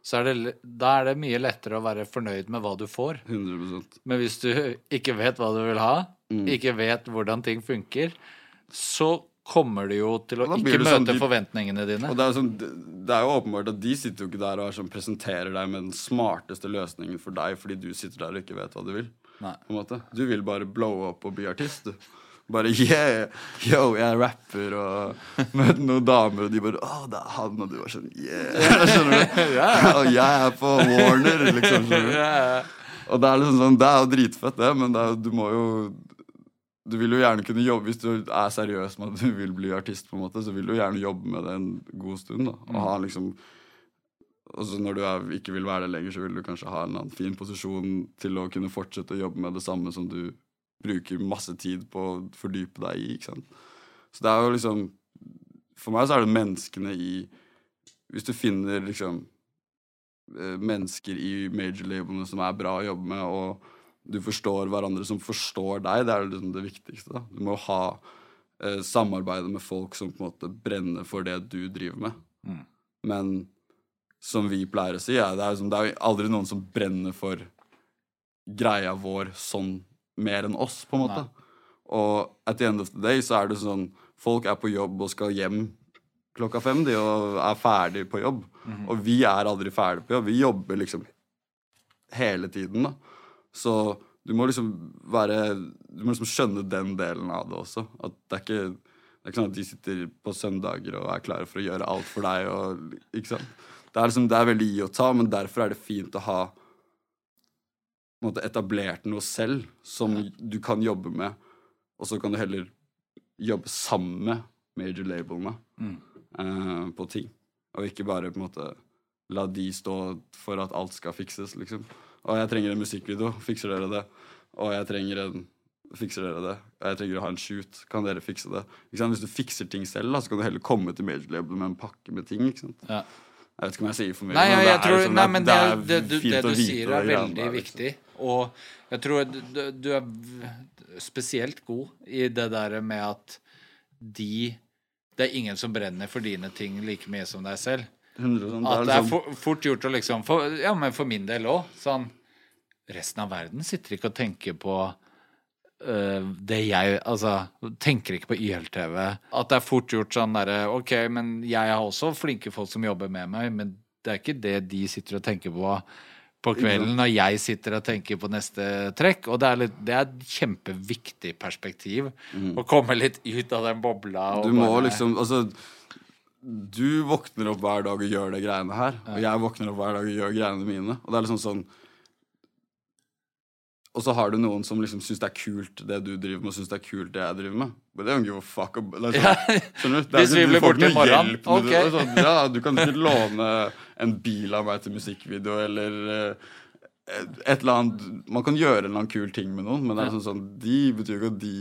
så er det, da er det mye lettere å være fornøyd med hva du får. 100% Men hvis du ikke vet hva du vil ha, Mm. ikke vet hvordan ting funker, så kommer du jo til å ikke møte sånn de- forventningene dine. Og det er, sånn, det- er jo åpenbart at de sitter jo ikke der og sånn, presenterer deg med den smarteste løsningen for deg fordi du sitter der og ikke vet hva du vil. Du vil bare blow up og bli artist, du. Bare yeah, yo, jeg er rapper og møtte noen damer, og de bare Å, det er han, og du var sånn yeah. Skjønner du? Og jeg er på Warner, liksom. Du? Og det er liksom sånn, det er jo dritfett, det, men det er, du må jo Du vil jo gjerne kunne jobbe Hvis du er seriøs med at du vil bli artist, på en måte, så vil du gjerne jobbe med det en god stund. da Og ha liksom og så når du er, ikke vil være det lenger, så vil du kanskje ha en eller annen fin posisjon til å kunne fortsette å jobbe med det samme som du bruker masse tid på å fordype deg i. ikke sant? Så det er jo liksom For meg så er det menneskene i Hvis du finner liksom eh, mennesker i major-labelene som er bra å jobbe med, og du forstår hverandre som forstår deg, det er liksom det viktigste. da. Du må ha eh, samarbeide med folk som på en måte brenner for det du driver med. Mm. Men som vi pleier å si, Ja, det, er liksom, det er jo aldri noen som brenner for greia vår sånn mer enn oss, på en måte. Og at the end of the day så er det sånn Folk er på jobb og skal hjem klokka fem, de, og er ferdig på jobb. Og vi er aldri ferdig på jobb. Vi jobber liksom hele tiden, da. Så du må liksom være Du må liksom skjønne den delen av det også. At det er ikke det er ikke sånn at de sitter på søndager og er klare for å gjøre alt for deg. Og, ikke sant? Det, er liksom, det er veldig gi og ta, men derfor er det fint å ha måte, etablert noe selv som du kan jobbe med, og så kan du heller jobbe sammen med major-labelene eh, på ting. Og ikke bare på en måte la de stå for at alt skal fikses, liksom. Og jeg trenger en musikkvideo, fikser dere det? Og jeg trenger en Fikser dere det? Og jeg trenger å ha en shoot, kan dere fikse det? Hvis du fikser ting selv, da, så kan du heller komme til major-label med en pakke med ting. ikke sant? Ja. Jeg vet ikke om jeg sier for mye. Nei, men jeg, det tror, liksom- nei, men det, er det, du, det du sier, er veldig der, liksom. viktig. Og jeg tror du, du er spesielt god i det der med at de Det er ingen som brenner for dine ting like mye som deg selv. 100%, At det er liksom- for, fort gjort å liksom for, Ja, men for min del òg. Sånn Resten av verden sitter ikke og tenker på det jeg Altså, tenker ikke på YLTV. At det er fort gjort sånn derre OK, men jeg har også flinke folk som jobber med meg, men det er ikke det de sitter og tenker på på kvelden når jeg sitter og tenker på neste trekk. Og det er, litt, det er et kjempeviktig perspektiv. Å komme litt ut av den bobla. Mm. Du må bare- liksom Altså, du våkner opp hver dag og gjør de greiene her, og jeg våkner opp hver dag og gjør greiene mine. Og det er liksom sånn Og så har du noen som liksom syns det er kult det du driver med, og syns det er kult det jeg driver med. But they don't give a fuck ab- det er sånn, Skjønner du? Det Hvis vi blir du borte i morgen, hjelp med det. ok. Det er Sånn, ja, du kan ikke låne en bil av meg til musikkvideo, eller eh, et eller annet Man kan gjøre en eller annen kul ting med noen, men det er sånn, sånn de betyr ikke at de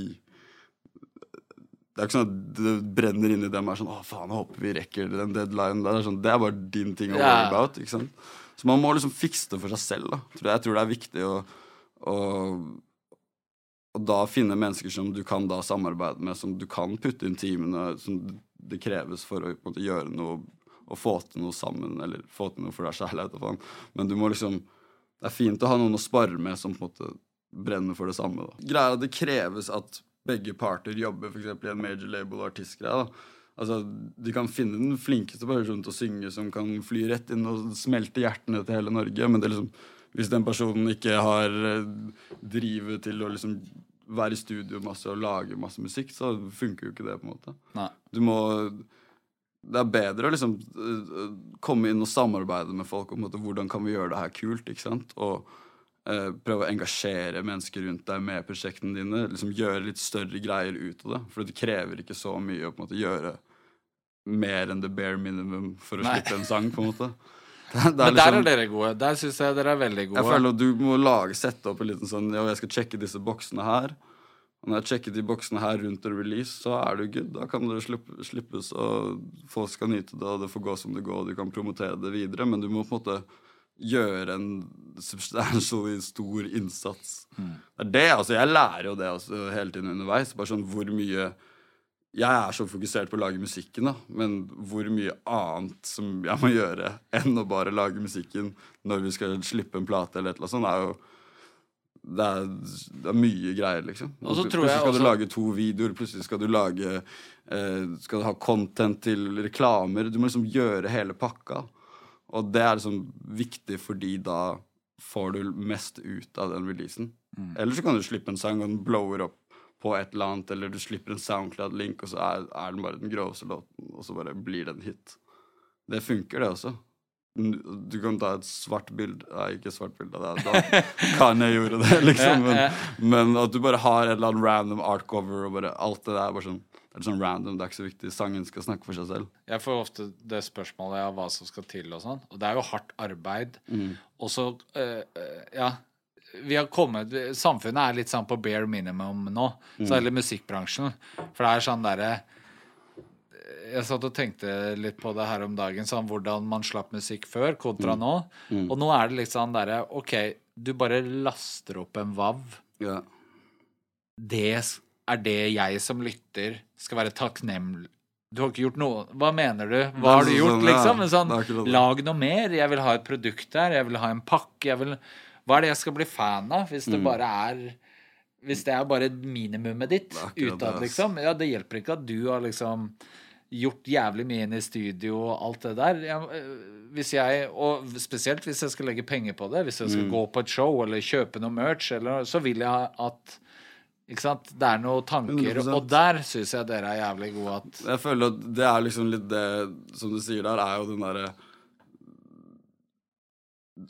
det er ikke sånn at det brenner inni dem er sånn 'Å, faen, jeg håper vi rekker den deadline.' Det er, sånn, det er bare din ting å Ja. worry about. ikke sant? Så man må liksom fikse det for seg selv. da. Jeg tror det er viktig å, å, og, da finne mennesker som du kan da samarbeide med, som du kan putte inn timene som det kreves for å måte, gjøre noe og få til noe sammen, eller få til noe for deg selv. Men du må liksom Det er fint å ha noen å spare med som på en måte brenner for det samme. da. Greia er at det kreves at begge parter jobber eksempel i en major label og artistgreie. Altså, De kan finne den flinkeste personen til å synge som kan fly rett inn og smelte hjertene til hele Norge, men det liksom, hvis den personen ikke har eh, drivet til å liksom være i studio masse og lage masse musikk, så funker jo ikke det. på en måte. Nei. Du må det er bedre å liksom øh, komme inn og samarbeide med folk om måte, hvordan kan vi gjøre det her kult. ikke sant? Og eh, prøve å engasjere mennesker rundt deg med prosjektene dine. liksom Gjøre litt større greier ut av det. For det krever ikke så mye å på en måte gjøre mer enn the bare minimum for å Nei. slippe en sang. på en måte. Men der liksom- er dere gode. Der syns jeg dere er veldig gode. jeg føler at du må lage, sette opp en liten sånn Ja, jeg skal sjekke disse boksene her. Og når jeg sjekker de boksene her rundt en release, så er du good. Da kan det slippe, slippes, og folk skal nyte det, og det får gå som det går, og du kan promotere det videre. Men du må på en måte gjøre en substantially stor innsats. Det er det, altså. Jeg lærer jo det altså, hele tiden underveis. Bare sånn hvor mye jeg er så fokusert på å lage musikken, da, men hvor mye annet som jeg må gjøre enn å bare lage musikken når vi skal slippe en plate eller et eller annet sånt, er jo det er, det er mye greier, liksom. Og så tror plutselig jeg skal også- du lage to videoer, plutselig skal du lage eh, Skal du ha content til reklamer. Du må liksom gjøre hele pakka. Og det er liksom viktig fordi da får du mest ut av den releasen. Mm. Eller så kan du slippe en sang, og den blower opp på et eller annet, eller du slipper en SoundCloud-link, og så er, er den bare den groveste låten, og så bare blir det en hit. Det funker, det også. Du kan ta et svart bilde Nei, ikke svart bilde. Det er, da kan jeg gjøre det, liksom. Men, men at du bare har et eller annet random art cover og bare alt det der er bare sånn Det er sånn random, det er ikke så viktig. Sangen skal snakke for seg selv. Jeg får ofte det spørsmålet av hva som skal til og sånn. Og det er jo hardt arbeid. Og så eh, Ja. Vi har kommet Samfunnet er litt sånn på bare minimum nå. Så hele musikkbransjen. For det er sånn derre jeg satt og tenkte litt på det her om dagen, sånn hvordan man slapp musikk før kontra nå. Og nå er det litt sånn derre OK, du bare laster opp en VAV. Ja. Det er det jeg som lytter skal være takknemlig Du har ikke gjort noe Hva mener du? Hva har du sånn, gjort, ja, liksom? Sånn, lag noe mer. Jeg vil ha et produkt der. Jeg vil ha en pakke. Jeg vil Hva er det jeg skal bli fan av? Hvis Mm. det bare er Hvis det er bare minimumet ditt utad, liksom. Ja, det hjelper ikke at du har liksom gjort jævlig mye inn i studio og alt det der. Jeg, øh, hvis jeg, og spesielt hvis jeg skal legge penger på det, hvis jeg Mm. skal gå på et show eller kjøpe noe merch, eller, så vil jeg at ikke sant? Det er noen tanker, 100%. og der syns jeg dere er jævlig gode at Jeg føler at det er liksom litt det Som du sier der, er jo den derre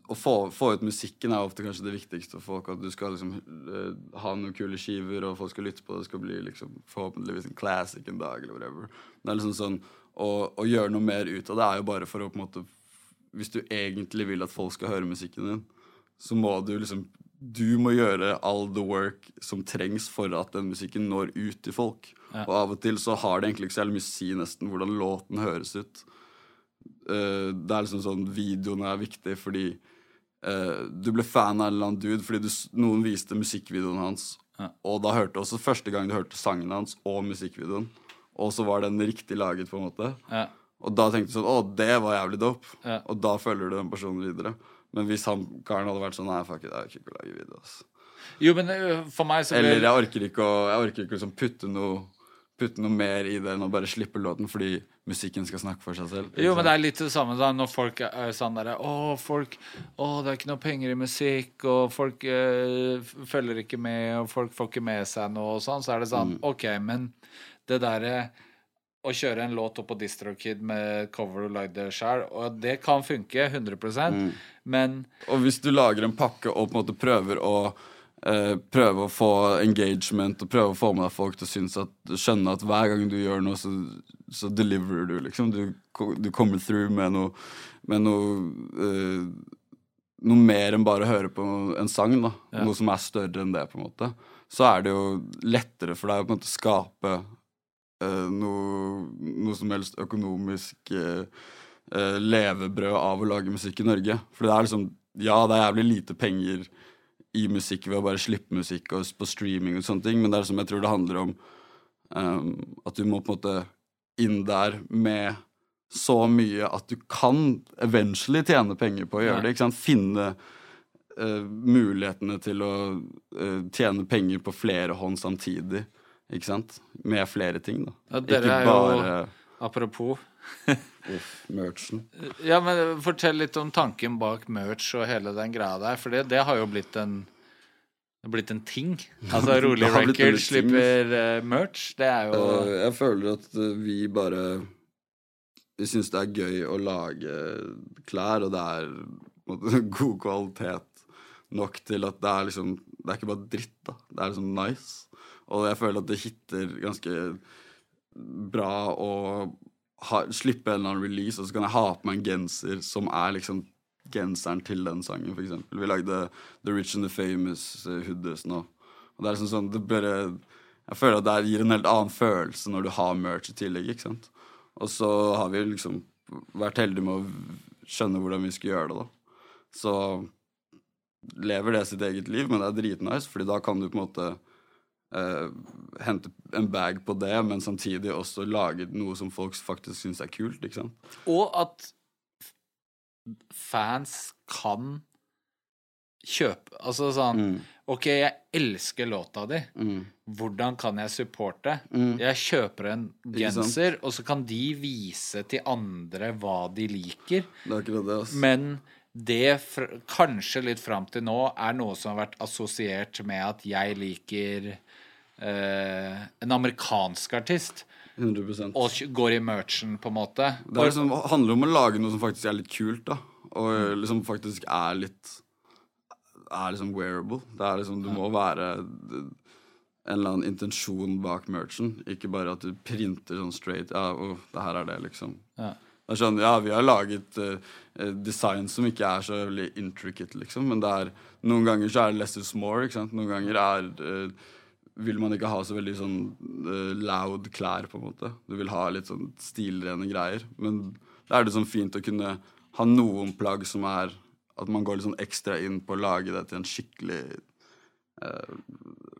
Å få, få ut musikken er ofte kanskje det viktigste for folk. At du skal liksom uh, ha noen kule skiver, og folk skal lytte på det. Det skal bli liksom forhåpentligvis en classic en dag, eller whatever. Det er liksom sånn Å, å gjøre noe mer ut av det er jo bare for å på en måte Hvis du egentlig vil at folk skal høre musikken din, så må du liksom Du må gjøre all the work som trengs for at den musikken når ut til folk. Og av og til så har det egentlig ikke så mye å si nesten hvordan låten høres ut. Eh, det er liksom sånn Videoen er viktig fordi uh, du ble fan av en eller annen dude fordi du, noen viste musikkvideoen hans. Og da hørte også første gang du hørte sangen hans og musikkvideoen. Og så var den riktig laget, på en måte. ja. Og da tenkte du sånn Å, det var jævlig dope. Ja. Og da følger du den personen videre. Men hvis han karen hadde vært sånn Nei, fuck it, jeg orker ikke å lage video. ass. Jo, men øh, for meg så Eller blir jeg orker ikke å Jeg orker ikke å liksom putte noe Putte noe mer i det enn å bare slippe låten fordi musikken skal snakke for seg selv. Jo, men det er litt det samme da, når folk er sånn derre Å, folk Å, det er ikke noe penger i musikk, og folk øh, følger ikke med, og folk får ikke med seg noe og sånn, så er det sånn OK, men det derre å kjøre en låt opp på DistroKid med cover du lagde sjøl, og det kan funke 100% men Og hvis du lager en pakke og på en måte prøver å eh, Prøve å få engagement og prøve å få med deg folk til å synes at, skjønne at hver gang du gjør noe, så, så deliverer du, liksom. Du, du kommer through med noe, med noe uh, Noe mer enn bare å høre på en sang, da. Noe som er større enn det, på en måte. Så er det jo lettere for deg å på en måte skape uh, noe, noe som helst økonomisk levebrød av å lage musikk i Norge. For det er liksom Ja, det er jævlig lite penger i musikk ved å bare slippe musikk og på streaming og sånne ting, men det er som jeg tror det handler om um, at du må på en måte inn der med så mye at du kan eventually tjene penger på å gjøre det. ikke sant? Finne uh, mulighetene til å uh, tjene penger på flere hånd samtidig. Ikke sant? Med flere ting, da. Ja, dere ikke er jo- apropos uff, merchen. Ja, men fortell litt om tanken bak merch og hele den greia der, for det, det har jo blitt en det har blitt en ting. Altså Rolig Record slipper uh, merch. Det er jo uh, jeg føler at uh, vi bare Vi syns det er gøy å lage klær, og det er måte, god kvalitet nok til at det er liksom Det er ikke bare dritt, da. Det er liksom nice. Og jeg føler at det hitter ganske bra å ha, slippe en eller annen release, og så kan jeg ha på meg en genser som er liksom genseren til den sangen, eksempel. Vi lagde The Rich and the Famous eh, nå. Og det er liksom sånn det bare Jeg føler at det gir en helt annen følelse når du har merch i tillegg, ikke sant. Og så har vi liksom vært heldige med å skjønne hvordan vi skal gjøre det, da. Så lever det sitt eget liv, men det er dritnice, fordi da kan du på en måte eh, hente en bag på det, men samtidig også lage noe som folk faktisk syns er kult, ikke sant. Og at fans kan kjøpe Altså sånn Mm. OK, jeg elsker låta di. Hvordan kan jeg supporte? Jeg kjøper en genser, og så kan de vise til andre hva de liker. Det det. Men det kanskje litt fram til nå er noe som har vært assosiert med at jeg liker en amerikansk artist 100%. og går i merchen, på en måte. Det liksom, handler om å lage noe som faktisk er litt kult, da. og liksom faktisk er litt Er liksom wearable. Det er liksom Du må være en eller annen intensjon bak merchen, ikke bare at du printer sånn straight Ja, oh, det her er det, liksom. Ja. Det er sånn, ja, vi har laget eh, eh, design som ikke er så veldig intricate, liksom, men det er Noen ganger så er det less is more, ikke sant. Noen ganger er eh, vil man ikke ha så veldig sånn uh, loud klær, på en måte. Du vil ha litt sånn stilrene greier. Men da er det sånn fint å kunne ha noen plagg som er At man går litt sånn ekstra inn på å lage det til en skikkelig uh,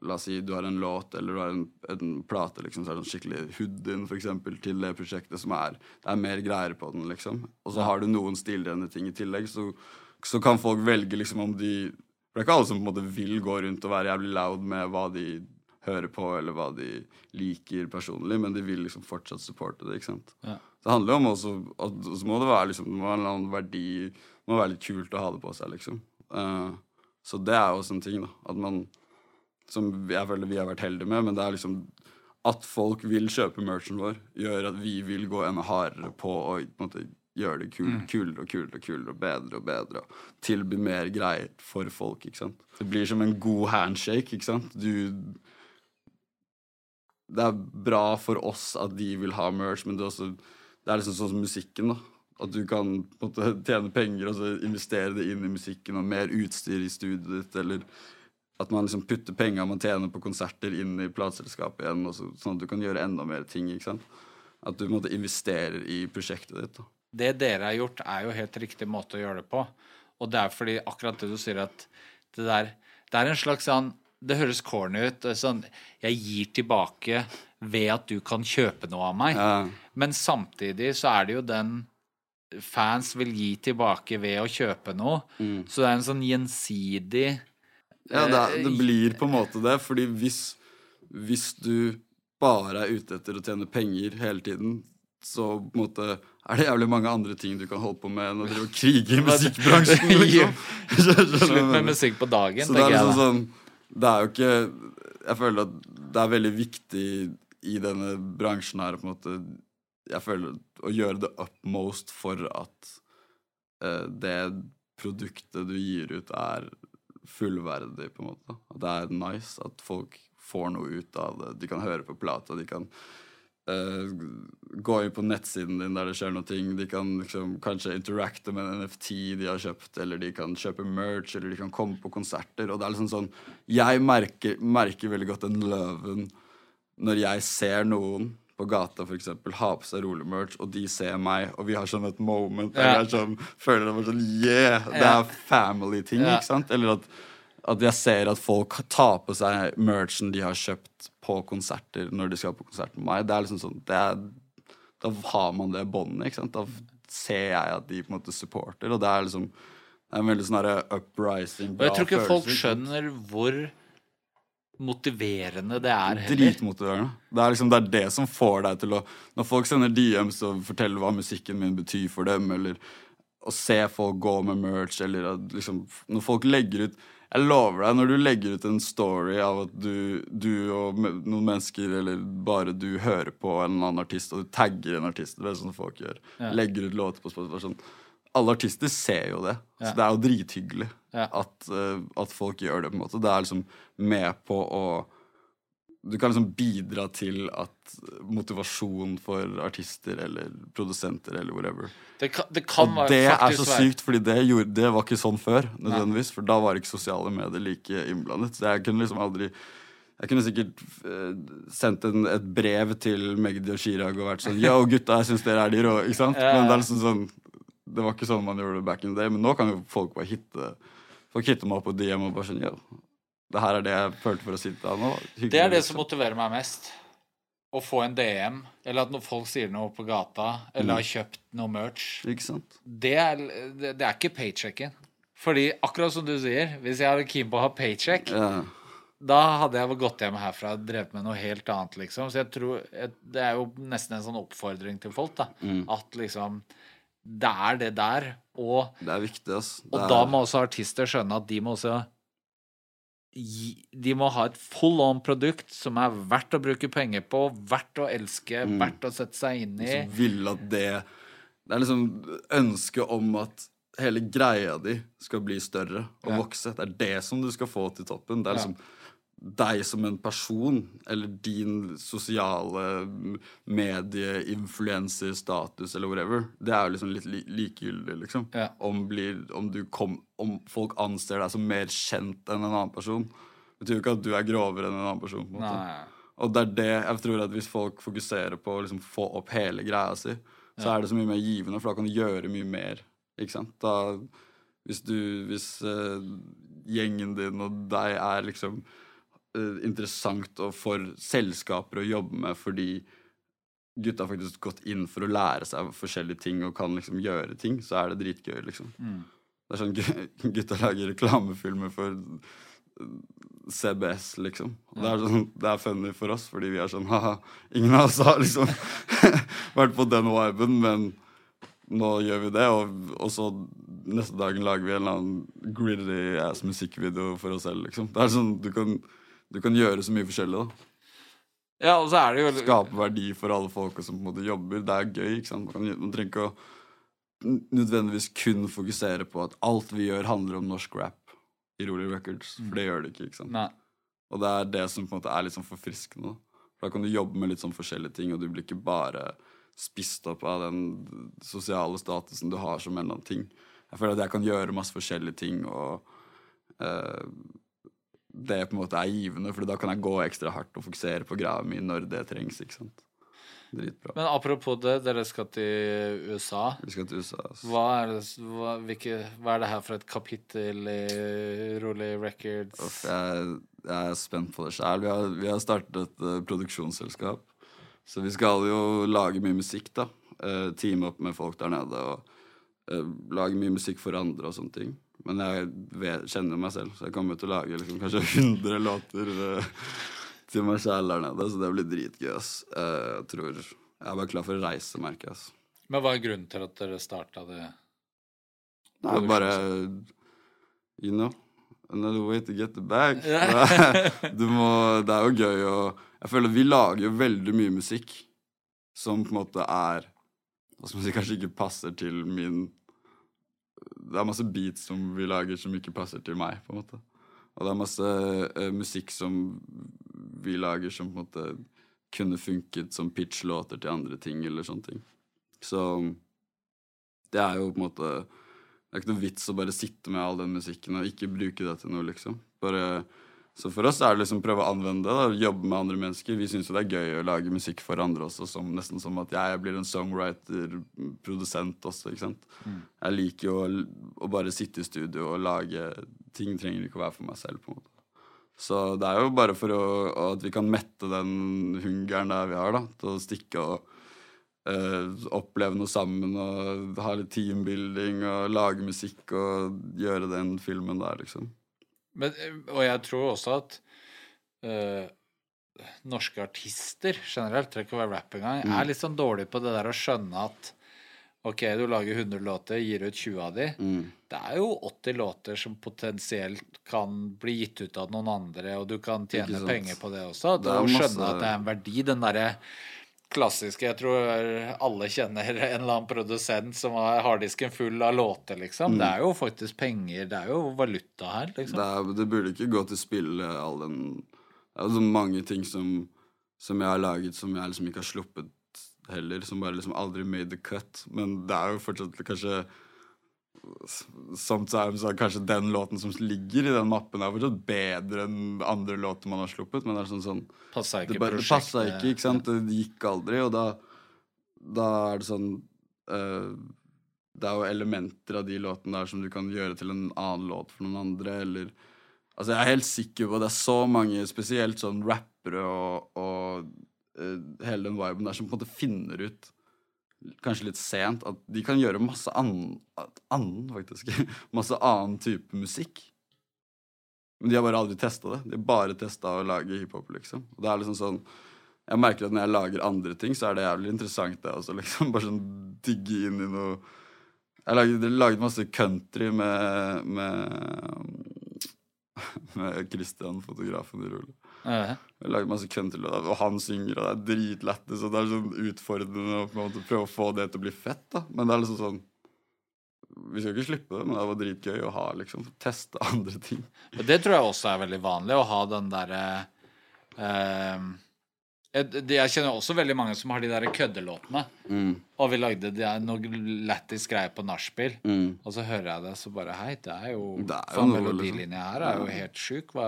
La oss si du har en låt eller du har en, en plate, liksom, så er det en skikkelig hoodien for eksempel, til det prosjektet som er Det er mer greier på den, liksom. Og så har du noen stilrene ting i tillegg, så, så kan folk velge liksom om de For det er ikke alle som på en måte vil gå rundt og være jævlig loud med hva de hører på, eller hva de liker personlig, men de vil liksom fortsatt supporte det, ikke sant. Ja. Det handler jo om også at så må det være liksom Det må være en eller annen verdi Det må være litt kult å ha det på seg, liksom. Uh, så det er jo også en ting, da. At man Som jeg føler vi har vært heldige med, men det er liksom At folk vil kjøpe merchen vår, gjør at vi vil gå enda hardere på å på en måte gjøre det kul, kulere og kulere og kulere og bedre og bedre. Og tilby mer greier for folk, ikke sant. Det blir som en god handshake, ikke sant. Du det er bra for oss at de vil ha merch, men det er, også, det er liksom sånn som musikken. da At du kan måte, tjene penger og så investere det inn i musikken og mer utstyr i studioet ditt, eller at man liksom putter penga man tjener på konserter, inn i plateselskapet igjen, så, sånn at du kan gjøre enda mer ting. ikke sant? At du måte investerer i prosjektet ditt. da Det dere har gjort, er jo helt riktig måte å gjøre det på. Og det er fordi akkurat det du sier, at det der Det er en slags sånn Det høres corny ut. Sånn Jeg gir tilbake ved at du kan kjøpe noe av meg. Ja. Men samtidig så er det jo den fans vil gi tilbake ved å kjøpe noe. Så det er en sånn gjensidig Ja, det, er, det Eh, blir på en måte det, fordi hvis, hvis du bare er ute etter å tjene penger hele tiden, så på en måte er det jævlig mange andre ting du kan holde på med enn å drive og krige i musikkbransjen. Liksom. Jeg Slutt med musikk på dagen, Så det er tenker liksom sånn Det er jo ikke Jeg føler at det er veldig viktig i denne bransjen her på en måte Jeg føler å gjøre det upmost for at uh, det produktet du gir ut, er fullverdig, på en måte. At det er nice. At folk får noe ut av det. De kan høre på plata. De kan eh, gå inn på nettsiden din der det skjer noe. De kan liksom, kanskje interacte med en NFT de har kjøpt, eller de kan kjøpe merch, eller de kan komme på konserter. Og det er liksom sånn Jeg merker, merker veldig godt den løven når jeg ser noen på gata for eksempel, ha på seg rolig merch, og de ser meg, og vi har sånn et moment der Ja. jeg sånn, føler det var sånn Yeah! Det er family-ting, Ja. ikke sant? Eller at, at jeg ser at folk tar på seg merchen de har kjøpt på konserter når de skal på konsert med meg. Det er liksom sånn det er, Da har man det båndet, ikke sant? Da ser jeg at de på en måte supporter, og det er liksom det er en veldig sånn derre uprising, Og jeg tror ikke folk følelse, skjønner hvor motiverende det er heller. Dritmotiverende. Det er liksom det er det som får deg til å Når folk sender DMs og forteller hva musikken min betyr for dem, eller å se folk gå med merch, eller at liksom Når folk legger ut Jeg lover deg, når du legger ut en story av at du, du og noen mennesker, eller bare du, hører på en annen artist, og du tagger en artist, det er sånn folk gjør, Ja. legger ut låter på Spotify sånn Alle artister ser jo det, Ja. så det er jo drithyggelig Ja. at, eh, at folk gjør det, på en måte. Det er liksom med på å du kan liksom bidra til at motivasjon for artister eller produsenter eller whatever. Det kan, det kan Og det er så sykt, fordi det, gjorde, det var ikke sånn før, nødvendigvis. For da var ikke sosiale medier like innblandet. Så jeg kunne liksom aldri Jeg kunne sikkert eh, sendt en, et brev til Magdi og Chirag og vært sånn Yo, gutta, jeg syns dere er de rå. Ikke sant? Men det er liksom sånn Det var ikke sånn man gjorde det back in the day. Men nå kan jo folk bare hitte Folk hitter meg opp på DM og bare sånn Yo, det her er det jeg følte for å sitte her nå. Hyggelig, Det er det som motiverer meg mest. Å få en DM, eller at når folk sier noe på gata, eller har kjøpt noe merch. Ikke sant? Det er, det, det er ikke paychecken. Fordi akkurat som du sier, hvis jeg hadde keen på å ha paycheck, Ja. da hadde jeg gått hjem herfra og drevet med noe helt annet, liksom. Så jeg tror jeg, Det er jo nesten en sånn oppfordring til folk, da. At liksom Det er det der. Og, Det er viktig, ass. Det og er, da må også artister skjønne at de må også De må ha et full on produkt som er verdt å bruke penger på, verdt å elske, verdt å sette seg inn i. Som vil at det Det er liksom ønsket om at hele greia di skal bli større og Ja. vokse. Det er det som du skal få til toppen. Det er Ja. Deg som en person, eller din sosiale medieinfluenserstatus, eller whatever. Det er jo liksom litt li likegyldig, liksom. Ja. Om, blir, om, du kom, om folk anser deg som mer kjent enn en annen person. Betyr jo ikke at du er grovere enn en annen person. på en måte. Og det er det jeg tror at hvis folk fokuserer på å liksom få opp hele greia si, så er det så mye mer givende, for da kan du gjøre mye mer. Ikke sant? Da, hvis du Hvis uh, gjengen din og deg er liksom interessant og for selskaper å jobbe med fordi gutta har faktisk gått inn for å lære seg forskjellige ting og kan liksom gjøre ting, så er det dritgøy, liksom. Det er sånn gu- gutta lager reklamefilmer for eh, CBS, liksom. Og det, er sånn, det er funny for oss, fordi vi er sånn haha, ingen av oss har liksom vært på den viben, men nå gjør vi det, og, og så neste dagen lager vi en eller annen gritty ass musikkvideo for oss selv, liksom. Det er sånn, du kan, du kan gjøre så mye forskjellig, da. Ja, og så er det jo Skape verdi for alle folka som på en måte jobber. Det er gøy, ikke sant. Man, kan, man trenger ikke å nødvendigvis kun fokusere på at alt vi gjør, handler om norsk rap i Rolig Records. For det gjør det ikke, ikke sant. Nei. Og det er det som på en måte er litt sånn forfriskende. For da kan du jobbe med litt sånn forskjellige ting, og du blir ikke bare spist opp av den sosiale statusen du har som en eller annen ting. Jeg føler at jeg kan gjøre masse forskjellige ting, og eh, det på en måte er givende, for da kan jeg gå ekstra hardt og fokusere på greia mi når det trengs, ikke sant. Dritbra. Men apropos det, dere skal til USA. Vi skal til USA. Altså. Hva er, det, hva, hvilke, hva er det her for et kapittel i Rolig Records? Uff, jeg, jeg er spent på det sjæl. Vi, har- vi har startet et uh, produksjonsselskap. Så vi skal jo lage mye musikk, da. Uh, teame opp med folk der nede og uh, lage mye musikk for andre og sånne ting. Men jeg vet, kjenner meg selv, så jeg kommer til å lage liksom, kanskje 100 låter uh, til meg sjæl der nede. Så det blir dritgøy, ass. Eh, jeg tror Jeg er bare klar for å reise, merker jeg. Men hva er grunnen til at dere starta det? Nei, bare You know. Another way to get the bag. du må, det er jo gøy å Jeg føler vi lager jo veldig mye musikk som på en måte er Hva skal man si, kanskje ikke passer til min Det er masse beats som vi lager som ikke passer til meg, på en måte. Og det er masse uh, musikk som vi lager som på en måte kunne funket som pitch-låter til andre ting eller sånne ting. Så det er jo på en måte det er ikke noe vits å bare sitte med all den musikken og ikke bruke det til noe, liksom. Bare, så for oss er det liksom prøve å anvende det, da, jobbe med andre mennesker. Vi syns jo det er gøy å lage musikk for andre også, som, nesten som at jeg blir en songwriter, produsent også, ikke sant. Jeg liker jo å, å bare sitte i studio og lage ting trenger ikke å være for meg selv, på en måte. Så det er jo bare for å, at vi kan mette den hungeren der vi har, da, til å stikke og Uh, oppleve noe sammen og ha litt teambuilding og lage musikk og gjøre den filmen der, liksom. Men, og jeg tror også at eh, norske artister generelt, trenger ikke å være rap engang, Mm. er litt sånn dårlige på det der å skjønne at Ok, du lager 100 låter, gir ut 20 av de. Mm. Det er jo 80 låter som potensielt kan bli gitt ut av noen andre, og du kan tjene penger på det også. Det det er å skjønne at det er en verdi. Den derre klassiske Jeg tror alle kjenner en eller annen produsent som har harddisken full av låter, liksom. Det er jo faktisk penger. Det er jo valuta her, liksom. Det, er, det burde ikke gå til spille all den Det er jo så mange ting som, som jeg har laget som jeg liksom ikke har sluppet heller, som bare liksom aldri made the cut. Men det er jo fortsatt kanskje Sometimes er kanskje den låten som ligger i den mappen, er fortsatt bedre enn andre låter man har sluppet. Men det er sånn sånn Passa ikke det, bare, det passa ikke, ikke sant? Det gikk aldri, og da, da er det sånn uh, Det er jo elementer av de låtene der som du kan gjøre til en annen låt for noen andre, eller Altså, jeg er helt sikker på at det er så mange, spesielt sånn rappere og, og uh, hele den viben der, som på en måte finner ut Kanskje litt sent at de kan gjøre masse annen, faktisk. masse annen type musikk. Men de har bare aldri testa det. De har bare testa å lage hiphop, liksom. Og det er liksom sånn Jeg merker at når jeg lager andre ting, så er det jævlig interessant, det også, liksom. Bare sånn digge inn i noe Jeg laget, laget masse country med Med, med Christian, fotografen i Rulle. Ja. Jeg har laget masse countrylåter, og han synger, og det er dritlættis, og det er sånn utfordrende å på en måte prøve å få det til å bli fett, da. Men det er liksom sånn Vi skal ikke slippe det, men det var dritgøy å ha liksom teste andre ting. Og Det tror jeg også er veldig vanlig, å ha den derre eh, jeg, jeg kjenner også veldig mange som har de der køddelåtene. Og vi lagde noe lættis greier på nachspiel, og så hører jeg det, så bare Hei, det er jo Det er jo faen, noe, Melodilinja her er jo helt sjuk. Hva